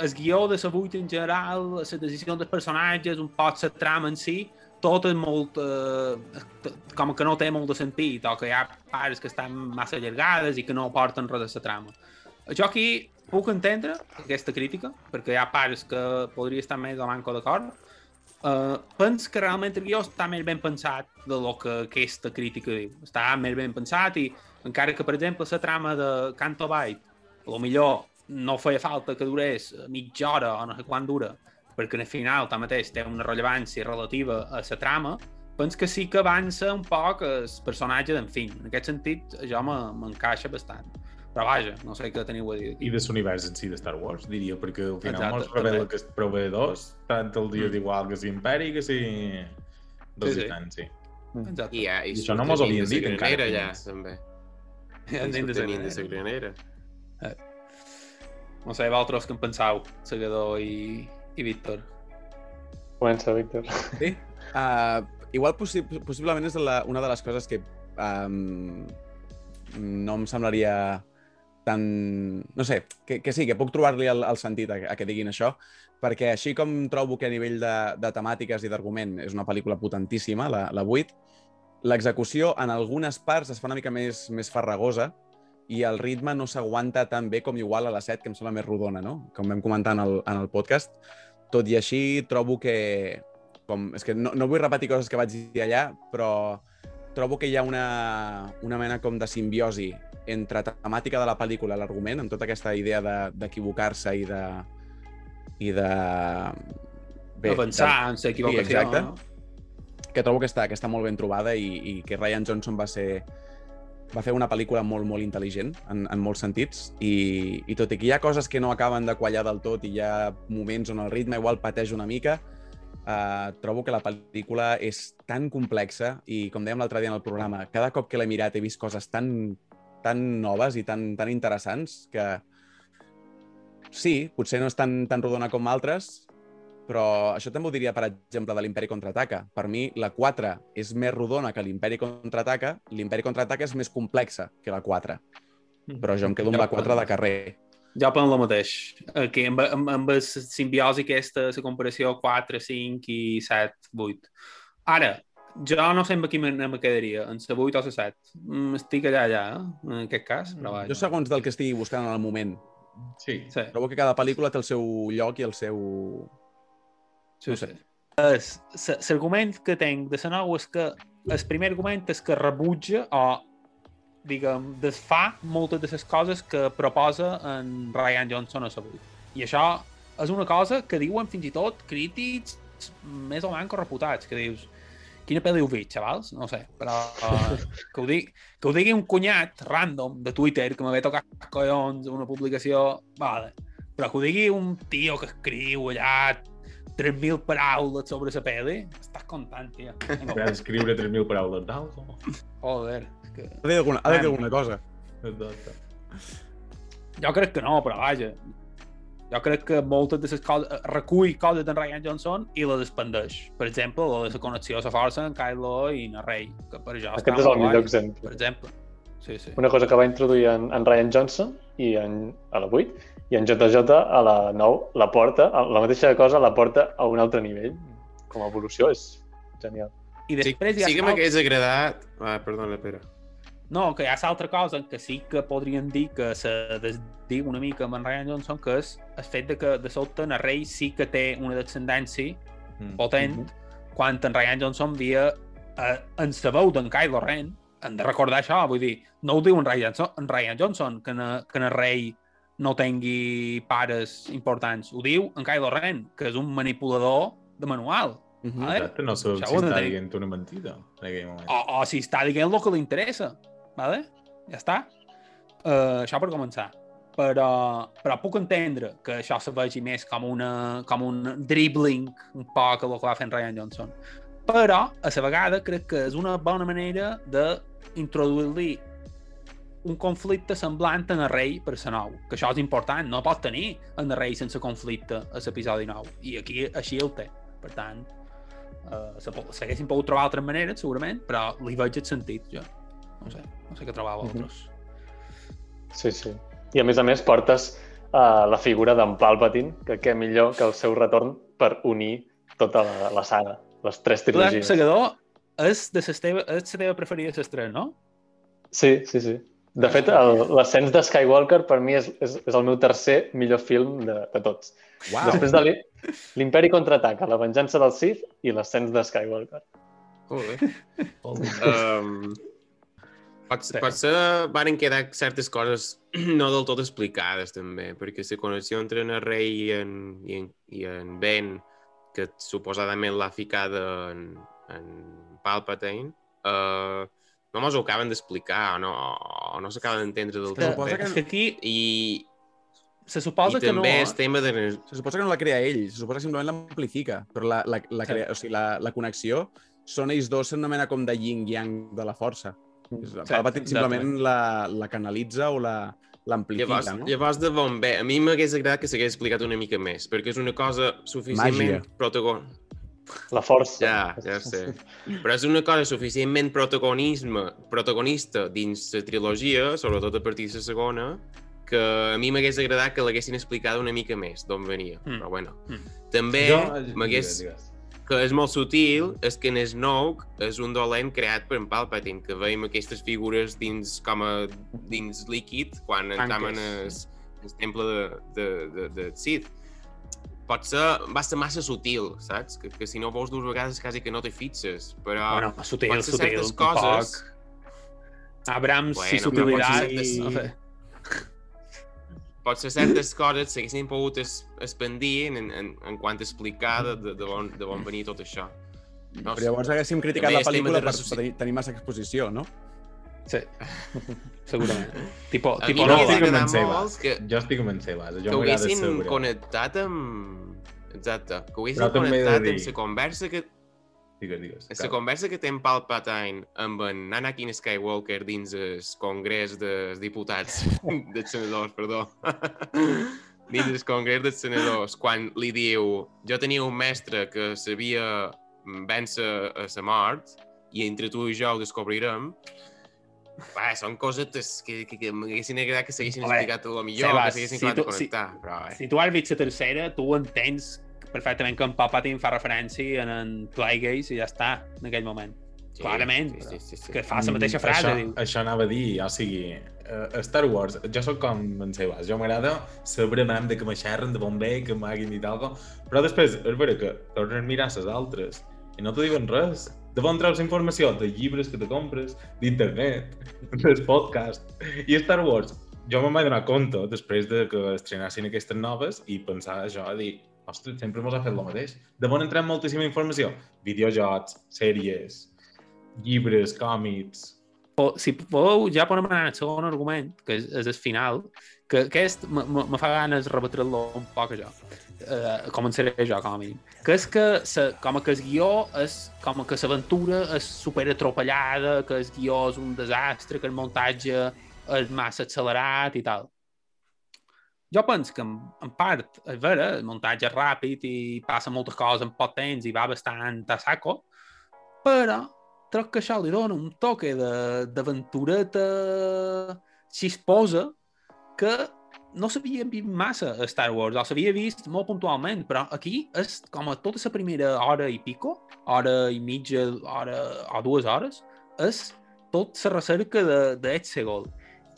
el guió de la vuit en general, la decisió dels personatges, un poc la trama en si, tot és molt... Eh, com que no té molt de sentit, o que hi ha parts que estan massa allargades i que no aporten res a la trama. Jo aquí puc entendre aquesta crítica, perquè hi ha parts que podria estar més o manco d'acord. Uh, penso que realment el guió està més ben pensat de lo que aquesta crítica diu. Està més ben pensat i encara que, per exemple, la trama de Canto Bight, a lo millor no feia falta que durés mitja hora o no sé quant dura, perquè al final, tanmateix, té una rellevància relativa a la trama, penso que sí que avança un poc el personatge d'en Finn. En aquest sentit, jo me- m'encaixa bastant. Però vaja, no sé què teniu a dir. I de l'univers en si de Star Wars, diria, perquè al final Exacte, mos revela que es prové dos, tant el dia Mm. d'igual que si Imperi que si sí. Resistència. Sí, Exacte. I, ja, i, I això no mos havien dit encara, ja, també. Ja anem de la granera. No sé, vosaltres què en penseu, Segador i, i Víctor? Comença, Víctor. Sí? Uh, igual possi possiblement és la, una de les coses que um, no em semblaria tan... No sé, que, que sí, que puc trobar-li el, el sentit a, a que diguin això, perquè així com trobo que a nivell de, de temàtiques i d'argument és una pel·lícula potentíssima, la, la 8, l'execució en algunes parts es fa una mica més, més farragosa i el ritme no s'aguanta tan bé com igual a la 7, que em sembla més rodona, no? Com vam comentar en el, en el podcast. Tot i així, trobo que... Com, és que no, no vull repetir coses que vaig dir allà, però trobo que hi ha una, una mena com de simbiosi entre temàtica de la pel·lícula l'argument, amb tota aquesta idea de- d'equivocar-se i de... i de... Avançar de- en la equivocació, Sí, exacte. no? que trobo que està, que està molt ben trobada i, i que Ryan Johnson va ser va fer una pel·lícula molt, molt intel·ligent en, en molts sentits i, i tot i que hi ha coses que no acaben de quallar del tot i hi ha moments on el ritme igual pateix una mica, eh, trobo que la pel·lícula és tan complexa i, com dèiem l'altre dia en el programa, cada cop que l'he mirat he vist coses tan, tan noves i tan, tan interessants que sí, potser no és tan, tan rodona com altres, però això també ho diria, per exemple, de l'Imperi Contraataca. Per mi, la 4 és més rodona que l'Imperi Contraataca, l'Imperi Contraataca és més complexa que la 4, però jo em quedo amb la 4 de carrer. Jo penso el mateix. Aquí, amb, amb, amb la simbiosi aquesta, la comparació 4, 5 i 7, 8. Ara, jo no sé amb qui me, me quedaria, en la 8 o la 7. Mm, Estic allà, allà, eh? en aquest cas. Però vaja. Jo, segons del que estigui buscant en el moment, Sí. Sí, trobo que cada pel·lícula té el seu lloc i el seu... sí, no sé. sí. L'argument que tinc de la nou és que el primer argument és que rebutja o diguem, desfà moltes de les coses que proposa en Ryan Johnson a la 8. I això és una cosa que diuen fins i tot crítics més o menys reputats, que dius, quina pel·li heu vist, xavals? No sé, però uh, que, ho digui, que ho digui un cunyat random de Twitter que m'havia tocat collons una publicació, vale, però que ho digui un tio que escriu allà 3.000 paraules sobre la pel·li, estàs content, tio. Vinga, escriure 3.000 paraules d'algo. Joder, és que... Ha de dir alguna, ha de dir alguna cosa. Exacte. Jo crec que no, però vaja. Jo crec que moltes de les coses... Recull coses d'en Ryan Johnson i les expandeix. Per exemple, la de la connexió a la força en Kylo i en Rey, que per això Aquest és el millor guai, exemple. Per exemple. Sí, sí. Una cosa que va introduir en, en Ryan Johnson i en, a la 8 i en JJ a la 9 la porta, la mateixa cosa la porta a un altre nivell. Com a evolució és genial. I Sí, després hi ha sí que m'hagués agradat... Ah, perdona, Pere. No, que hi ha l'altra cosa que sí que podríem dir que se desdiu una mica amb en Ryan Johnson, que és el fet de que de sobte en Rey sí que té una descendència Mm. potent, quan en Ryan Johnson havia eh, en sa veu d'en Kylo Ren, hem de recordar això, vull dir, no ho diu en Ryan, Johnson- en Ryan Johnson, que en, que en el rei no tingui pares importants. Ho diu en Kylo Ren, que és un manipulador de manual. Mhm. Vale? Exacte, no sabem Això si està dient una mentida en aquell moment. O, o si està dient el que li interessa. Vale? Ja està. Uh, això per començar. Però, però puc entendre que això se vegi més com, una, com un dribbling un poc el que va fent Ryan Johnson. Però, a la vegada, crec que és una bona manera d'introduir-li un conflicte semblant en el rei per la nou, que això és important, no pot tenir en el rei sense conflicte a l'episodi 9, i aquí així el té. Per tant, uh, s'haguessin pogut trobar altres maneres, segurament, però li veig el sentit, jo. No sé, no sé què Mhm. vosaltres. Sí, sí. I a més a més portes uh, la figura d'en Palpatine, que què millor que el seu retorn per unir tota la, la saga, les tres trilogies. Segador, és de les teva, és la teva preferida les tres, no? Sí, sí, sí. De fet, l'ascens de Skywalker per mi és, és, és el meu tercer millor film de, de tots. Uau! Després de l'I- l'Imperi contraataca, la venjança del Sith i l'ascens de Skywalker. Molt Um, pot, potser van quedar certes coses no del tot explicades, també, perquè la connexió entre en el rei i en, i en, i en Ben, que suposadament l'ha ficada en, en Palpatine, uh, no mos ho acaben d'explicar, o no, o no s'acaben d'entendre del Que, tot és que aquí I, se i suposa que no... també eh? el tema de... Se suposa que no la crea ell, se suposa que simplement l'amplifica, però la, la, la, Sí. crea, o sigui, la, la connexió són ells dos, són una mena com de yin-yang de la força. Palpatine simplement la, la canalitza o la l'amplifica, Llavors, no? llavors de bon bé, a mi m'hagués agradat que s'hagués explicat una mica més, perquè és una cosa suficientment Màgia. protagon... La força. Ja, ja sé. Però és una cosa suficientment protagonisme, protagonista dins la trilogia, sobretot a partir de la segona, que a mi m'hagués agradat que l'haguessin explicat una mica més d'on venia. Mm. Però bueno. Mm. També Jo- m'hagués... que és molt sutil és que en Snoke és un dolent creat per en Palpatine, que veiem aquestes figures dins com a dins líquid quan en el, Tanques. el temple de, de, de, de Sith. Pot ser, va ser massa sutil, saps? Que, que si no veus dues vegades quasi que no te fixes, però... Bueno, sutil, pot ser sutil, coses... poc. Abrams Bueno, i certes- no sé. Potser certes coses s'haguessin pogut es, expandir en, en, en quant a explicar de, de, de, on, de on venia tot això. No Però llavors haguéssim criticat També la pel·lícula per, per tenir, tenir massa exposició, no? Sí, segurament. tipo, A tipo no, estic amb agradat en Sebas. molt que, Jo estic amb en Sebas. Jo que m'agrada haguessin connectat amb... Exacte, que haguessin he de connectat dir- amb la conversa que, Digues, digues. la conversa que té en Palpatine amb en Anakin Skywalker dins el Congrés dels Diputats, dels senadors, perdó. dins el Congrés dels senadors, quan li diu jo tenia un mestre que sabia vèncer a la mort i entre tu i jo ho descobrirem, Va, són cosetes que, que, que m'haguessin agradat que s'haguessin explicat a lo millor, Sebas, que s'haguessin si tu- si- connectar. Però, eh. si tu has vist la tercera, tu entens perfectament que en Palpatine fa referència en en Plagueis i ja està, en aquell moment. Sí, clarament, Sí, sí, sí, sí. Que fa la mateixa Mm, frase, això, diu. Això anava a dir, o sigui, uh, Star Wars, jo sóc com en Sebas, jo m'agrada saber mam de que me xerren de bon bé, que m'haguin dit alguna cosa, però després és vera que tornes a mirar les altres i no te diuen res. De on treus informació? De llibres que te compres, d'internet, dels podcasts. I Star Wars, jo me'n vaig donar compte després de que estrenassin aquestes noves i pensar això, a dir, ostres, sempre mos ha fet el mateix. De on entrem moltíssima informació? Videojocs, sèries, llibres, còmics... O, si podeu, ja podem anar al segon argument, que és, és el final, que aquest me, fa ganes rebatre'l un poc, això. Uh, començaré jo, com a mínim. Que és que, sa, com que el guió és com que l'aventura és super atropellada, que el guió és un desastre, que el muntatge és massa accelerat i tal. Jo penso que, en, part, és vera, el muntatge és ràpid i passa moltes coses en poc temps i va bastant a saco, però crec que això li dona un toque d'aventureta xisposa que no s'havia vist massa a Star Wars, o s'havia vist molt puntualment, però aquí és com a tota la primera hora i pico, hora i mitja, hora o dues hores, és tot la recerca de, de.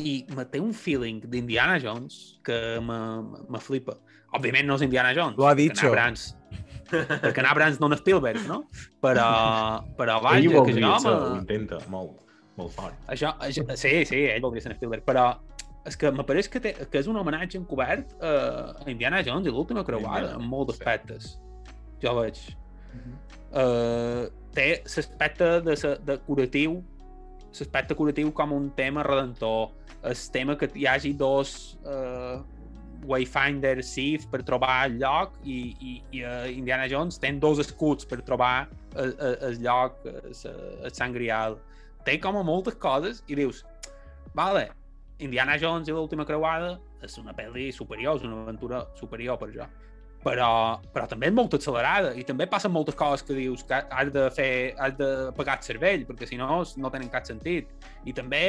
I me té un feeling d'Indiana Jones que me, me, me flipa. Òbviament no és Indiana Jones. Lo ha perquè dicho. Abrams, perquè Abrams no és Spielberg, no? Però, però vaja, Ell que jo me... ho intenta, molt, molt fort. Això, això, sí, sí, ell voldria ser en Spielberg, però és que me pareix que, té, que és un homenatge encobert uh, a Indiana Jones i l'última creuada, en molts aspectes. Jo veig. Uh, té l'aspecte de, de curatiu, l'aspecte curatiu com un tema redentor, el tema que hi hagi dos uh, Wayfinder Sith per trobar el lloc i, i, i uh, Indiana Jones ten dos escuts per trobar el, el, el lloc, el, el Sant Grial. Té com a moltes coses i dius, vale, Indiana Jones i l'última creuada és una pel·li superior, és una aventura superior per jo. Però, però també és molt accelerada i també passen moltes coses que dius que has de fer, has de pagar el cervell, perquè si no, no tenen cap sentit. I també,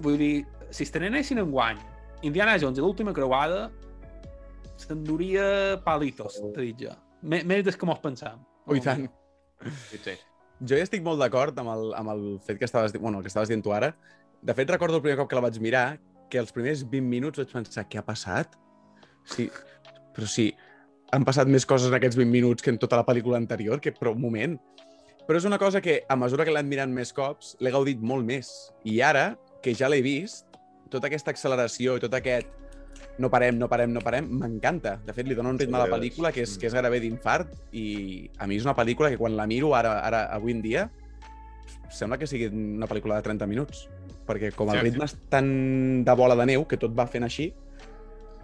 vull dir, si estrenessin en guany Indiana Jones i l'última creuada, s'enduria palitos, t'he dit jo. Més, més des que mos pensàvem. Oh, i tant. Sí. Jo ja estic molt d'acord amb, el, amb el fet que estaves, bueno, que estaves dient tu ara. De fet, recordo el primer cop que la vaig mirar, que els primers 20 minuts vaig pensar, què ha passat? Sí, però sí, han passat més coses en aquests 20 minuts que en tota la pel·lícula anterior, que però un moment. Però és una cosa que, a mesura que l'he anat mirant més cops, l'he gaudit molt més. I ara, que ja l'he vist, tota aquesta acceleració i tot aquest no parem, no parem, no parem, m'encanta. De fet, li dona un ritme a la pel·lícula que és, mm. que és gairebé d'infart i a mi és una pel·lícula que quan la miro ara, ara avui en dia sembla que sigui una pel·lícula de 30 minuts perquè com el Sí. ritme és tan de bola de neu que tot va fent així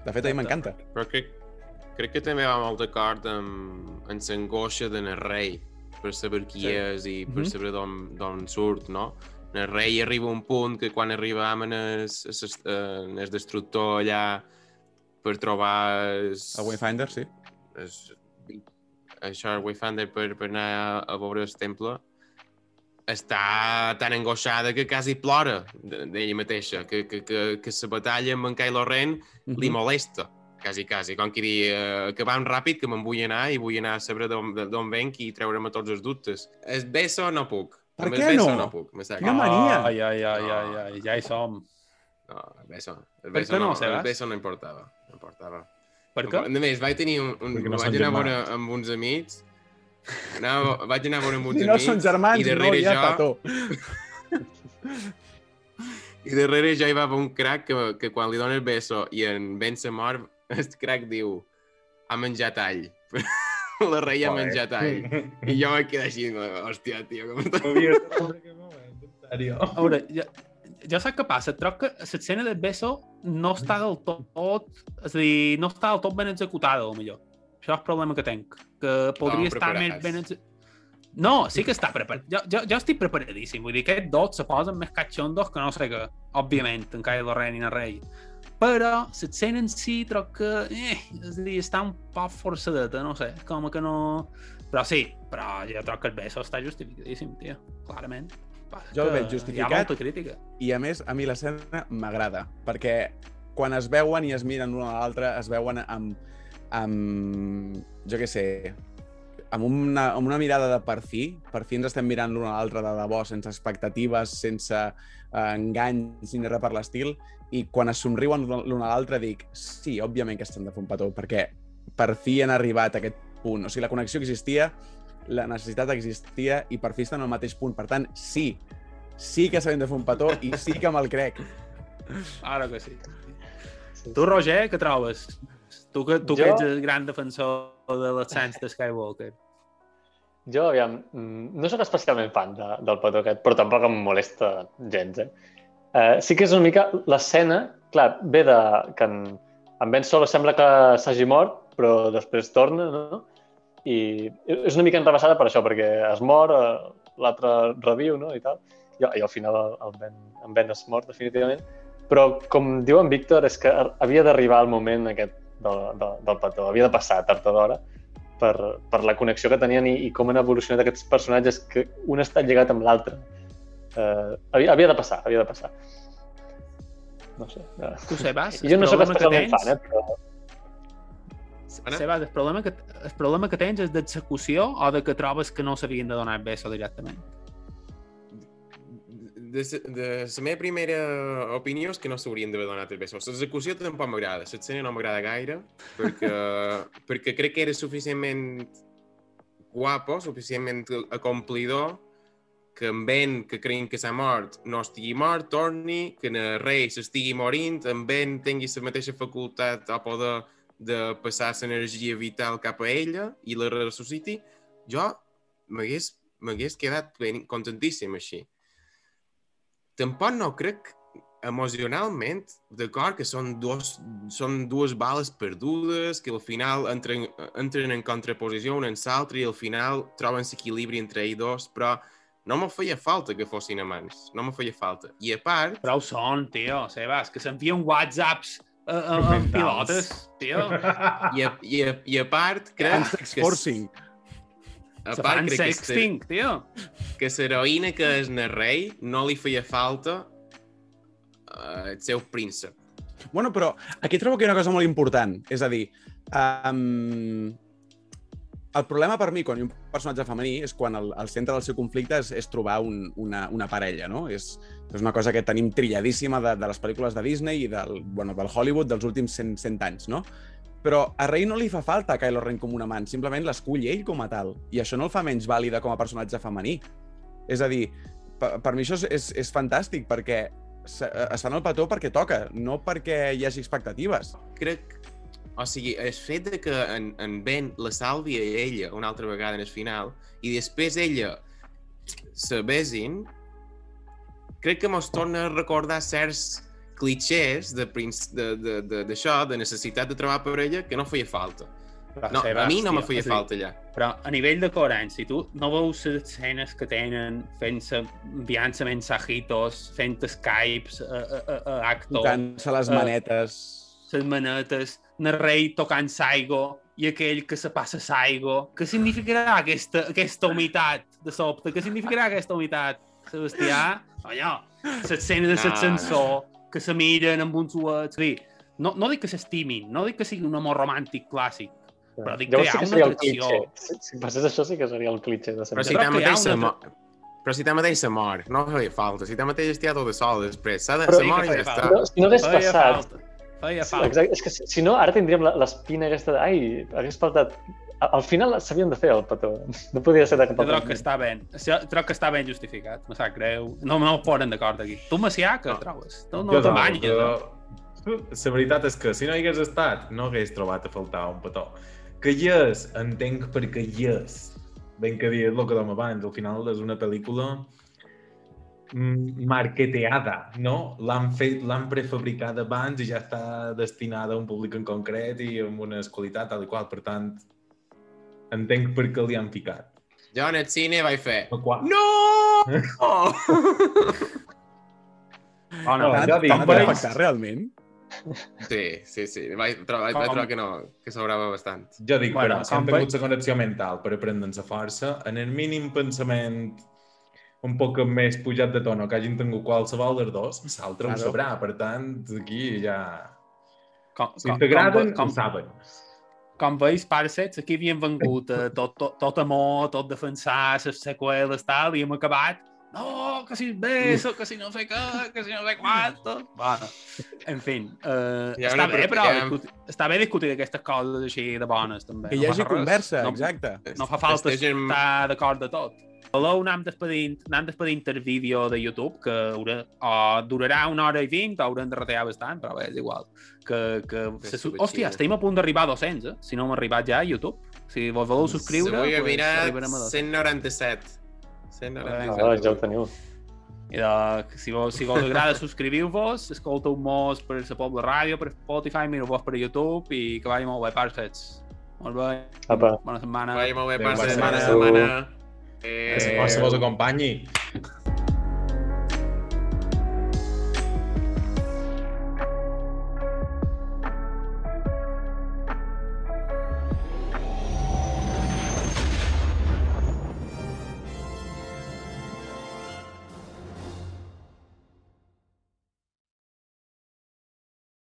de fet, a mi m'encanta. Però crec, crec que també va molt d'acord amb, amb l'angoixa de rei per saber qui Sí. és i per Mhm. saber d'on d'on surt, no? el rei arriba un punt que quan arriba amb el, el, el destructor allà per trobar... El, El Wayfinder, sí. es, això, el Wayfinder, per, per anar a, a veure el temple, està tan angoixada que quasi plora de- d'ella mateixa, que, que, que, que la batalla amb en Kylo Ren li molesta, quasi, quasi, com que dir, eh, que vam ràpid, que me'n vull anar i vull anar a saber d'on d'on venc i treure'm tots els dubtes. El beso no puc. Per Amb què beso no? no puc. Quina mania. Ai, ai, ai, ai, ai, ja hi som. No, el beso, el Per beso què no, no, el beso no importava. No importava. Per què? A més, vaig tenir un... un Perquè no vaig anar a veure amb uns amics, anava, vaig anar a veure amb uns Si no amics, són germans, i no darrere hi ha jo, petó. I darrere ja hi va haver un crack que, que quan li dona el beso i en Ben se mor, el crack diu ha menjat all. La rei ha menjat all. I jo vaig quedar així, hòstia, tio, com No estat sèrio. A veure, jo, jo saps què passa? Troc que l'escena del beso no està del tot... És a dir, no està del tot ben executada, millor. Això és el problema que tenc. Que podria estar més ben executada. No, sí que està preparat. Jo, jo, jo estic preparadíssim. Vull dir, aquests dos se posen més catxondos que no sé què, òbviament, en Kylo Ren i en rei. Però l'escena en si troc que... Eh, és a dir, està un poc forçadeta, no sé, com que no... Però sí, però jo troc que el beso està justificadíssim, tio, clarament. Passa Jo el veig justificat. crítica. I a més, a mi l'escena m'agrada, perquè quan es veuen i es miren l'un a l'altre, es veuen amb, amb, jo què sé, amb una, amb una mirada de per fi, per fi ens estem mirant l'un a l'altre de debò, sense expectatives, sense eh, enganys ni res per l'estil, i quan es somriuen l'un a l'altre dic, sí, òbviament que estan de fer un petó, perquè per fi han arribat a aquest punt. O sigui, la connexió existia, la necessitat existia i per fi estan al mateix punt. Per tant, sí, sí que sabem de fer un petó i sí que me'l crec. Ara que sí. Tu, Roger, què trobes? Tu que, tu que Jo- ets el gran defensor de l'ascens de Skywalker. Jo, aviam, mm, no sóc especialment fan de, del petó aquest, però tampoc em molesta gens, eh? Uh, sí que és una mica l'escena, clar, ve de que en, en Ben Solo sembla que s'hagi mort, però després torna, no? I és una mica enrebaçada per això, perquè es mor, eh, l'altre reviu, no? I tal. I, i al final el, ben, en Ben es mort, definitivament. Però, com diu en Víctor, és que havia d'arribar el moment aquest del, del, del petó, havia de passar tard o d'hora per, per la connexió que tenien i, i com han evolucionat aquests personatges que un està lligat amb l'altre. Uh, havia, havia de passar, havia de passar. No sé. Uh, Tu, Sebas, jo no sóc problema que especialment tens... fan, eh, però? Sebas, el problema, que, el problema que tens és d'execució o de que trobes que no s'havien de donar el beso directament? De, de la meva primera opinió és que no s'haurien d'haver donat el beso. L'execució tampoc m'agrada, l'escena no m'agrada gaire, perquè, perquè crec que era suficientment guapo, suficientment acomplidor, que en Ben, que creiem que s'ha mort, no estigui mort, torni, que en el rei s'estigui morint, en Ben tingui la mateixa facultat o poder de passar l'energia vital cap a ella i la ressusciti, jo m'hagués quedat ben contentíssim així tampoc no crec emocionalment, d'acord, que són, dos, són dues bales perdudes, que al final entren, entren en contraposició un en l'altre i al final troben l'equilibri entre ells dos, però no me feia falta que fossin amants, no me feia falta. I a part, Però ho són, tio, Sebas, que s'envien whatsapps a, a, a Mentals. pilotes, tio. i a, i a, i a part crec que, forcing. A Se part crec que, sexting, tio. que l'heroïna que és el rei no li feia falta uh, el seu príncep. Bueno, però aquí trobo que hi ha una cosa molt important. És a dir, um, el problema per mi quan hi ha un personatge femení és quan el, el centre del seu conflicte és, és trobar un, una, una parella, no? És, és una cosa que tenim trilladíssima de, de les pel·lícules de Disney i del, bueno, del Hollywood dels últims 100, 100 anys, no? Però a Rey no li fa falta a Kylo Ren com un amant, simplement l'escull ell com a tal. I això no el fa menys vàlida com a personatge femení. És a dir, per, per mi això és, és, és fantàstic, perquè se- es fan el petó perquè toca, no perquè hi hagi expectatives. crec... O sigui, el fet de que en, en Ben la salvi a ella una altra vegada en el final i després ella se besin, crec que mos torna a recordar certs clichés de princ- de- de- de- d'això, de, de necessitat de trobar parella, que no feia falta. Però, No, a mi no me feia a falta allà. Però a nivell de coherència, tu no veus les escenes que tenen fent-se, enviant-se mensajitos, fent Skypes a, a, a, a actor, Tocant-se les Eh, manetes. les manetes, el rei tocant Saigo i aquell que se passa Saigo. Què significarà aquesta, aquesta humitat de sobte? Què significarà aquesta humitat, Sebastià? Allò, l'escena de No, l'ascensor, que se miren amb uns uets... Sí, no, no dic que s'estimin, no dic que sigui un amor romàntic clàssic, Però dic que Llavors hi ha sí que una atracció. Si, si passés això sí que seria el clitxé de Però sempre. si Jo crec que hi ha tanmateix se una mor... Però si tanmateix se mor, no feia falta. Si tanmateix estia tot de sol després. S'ha de se mor i que ja està. Però si no hagués Feia passat... falta. Feia Sí, falta. exacte. És que si, si no, ara tindríem l'espina aquesta de... Ai, hagués faltat... Al final s'havien de fer el petó. No podia ser de cap Jo altre troc que està ben, jo troc que està ben justificat, me sap greu. No, no poden d'acord aquí. Tu, Macià, què No. trobes? Tu no banyes, que- no? La veritat és que si no hi hagués estat, no hagués trobat a faltar un petó. Que hi és, entenc per què hi és. Ben que dir el que dèiem abans, al final és una pel·lícula mm, marketeada, no? L'han fet, l'han prefabricada abans i ja està destinada a un públic en concret i amb una qualitat tal i qual. Per tant, entenc per què li han ficat. Jo en el cine vaig fer... Quan? No! Oh, no, No, Tant, ja dic, tant va afectar realment? Sí, sí, sí. Vaig, trobar, vaig Com- trobar que no, que sobrava bastant. Jo dic, Bueno, però, si han com tingut la connexió mental per aprendre'n la força, en el mínim pensament un poc més pujat de tono que hagin tingut qualsevol dels dos, l'altre Claro. ho sabrà. Per tant, aquí ja... com, Si com, t'agraden, com, ho saben. Com veus, Parsets, aquí havien vengut eh, tot, tot, tot amor, tot defensar, les seqüeles, tal, i hem acabat no, que si beso, que si no sé què, que si no sé quanto. Bueno, en fi, Hi ha està bé, però hi discutir, està bé discutir aquestes coses així de bones, també. Que hi No hagi passa res. conversa, no, exacte. No fa falta estar d'acord de tot. Voleu anar despedint, anar despedint el vídeo de YouTube, que haurà, o durarà una hora i vint, o haurem de retallar bastant, però bé, és igual. Que, que, És se, hòstia, estem a punt d'arribar a 200, eh? Si no hem arribat ja a YouTube. Si vos voleu subscriure, Avui pues, mirat arribarem a 200. 197. 197. Ah, ja ho teniu. I de, si, vos, si vos agrada, subscriviu-vos, escolteu-mos per la Pobla Ràdio, per Spotify, mireu-vos per YouTube i que vagi molt bé, parfets. Molt bé. Apa. Bona setmana. Vagi molt bé, passa bona setmana a setmana. Setmana. Eh, Que la força vos acompanyi.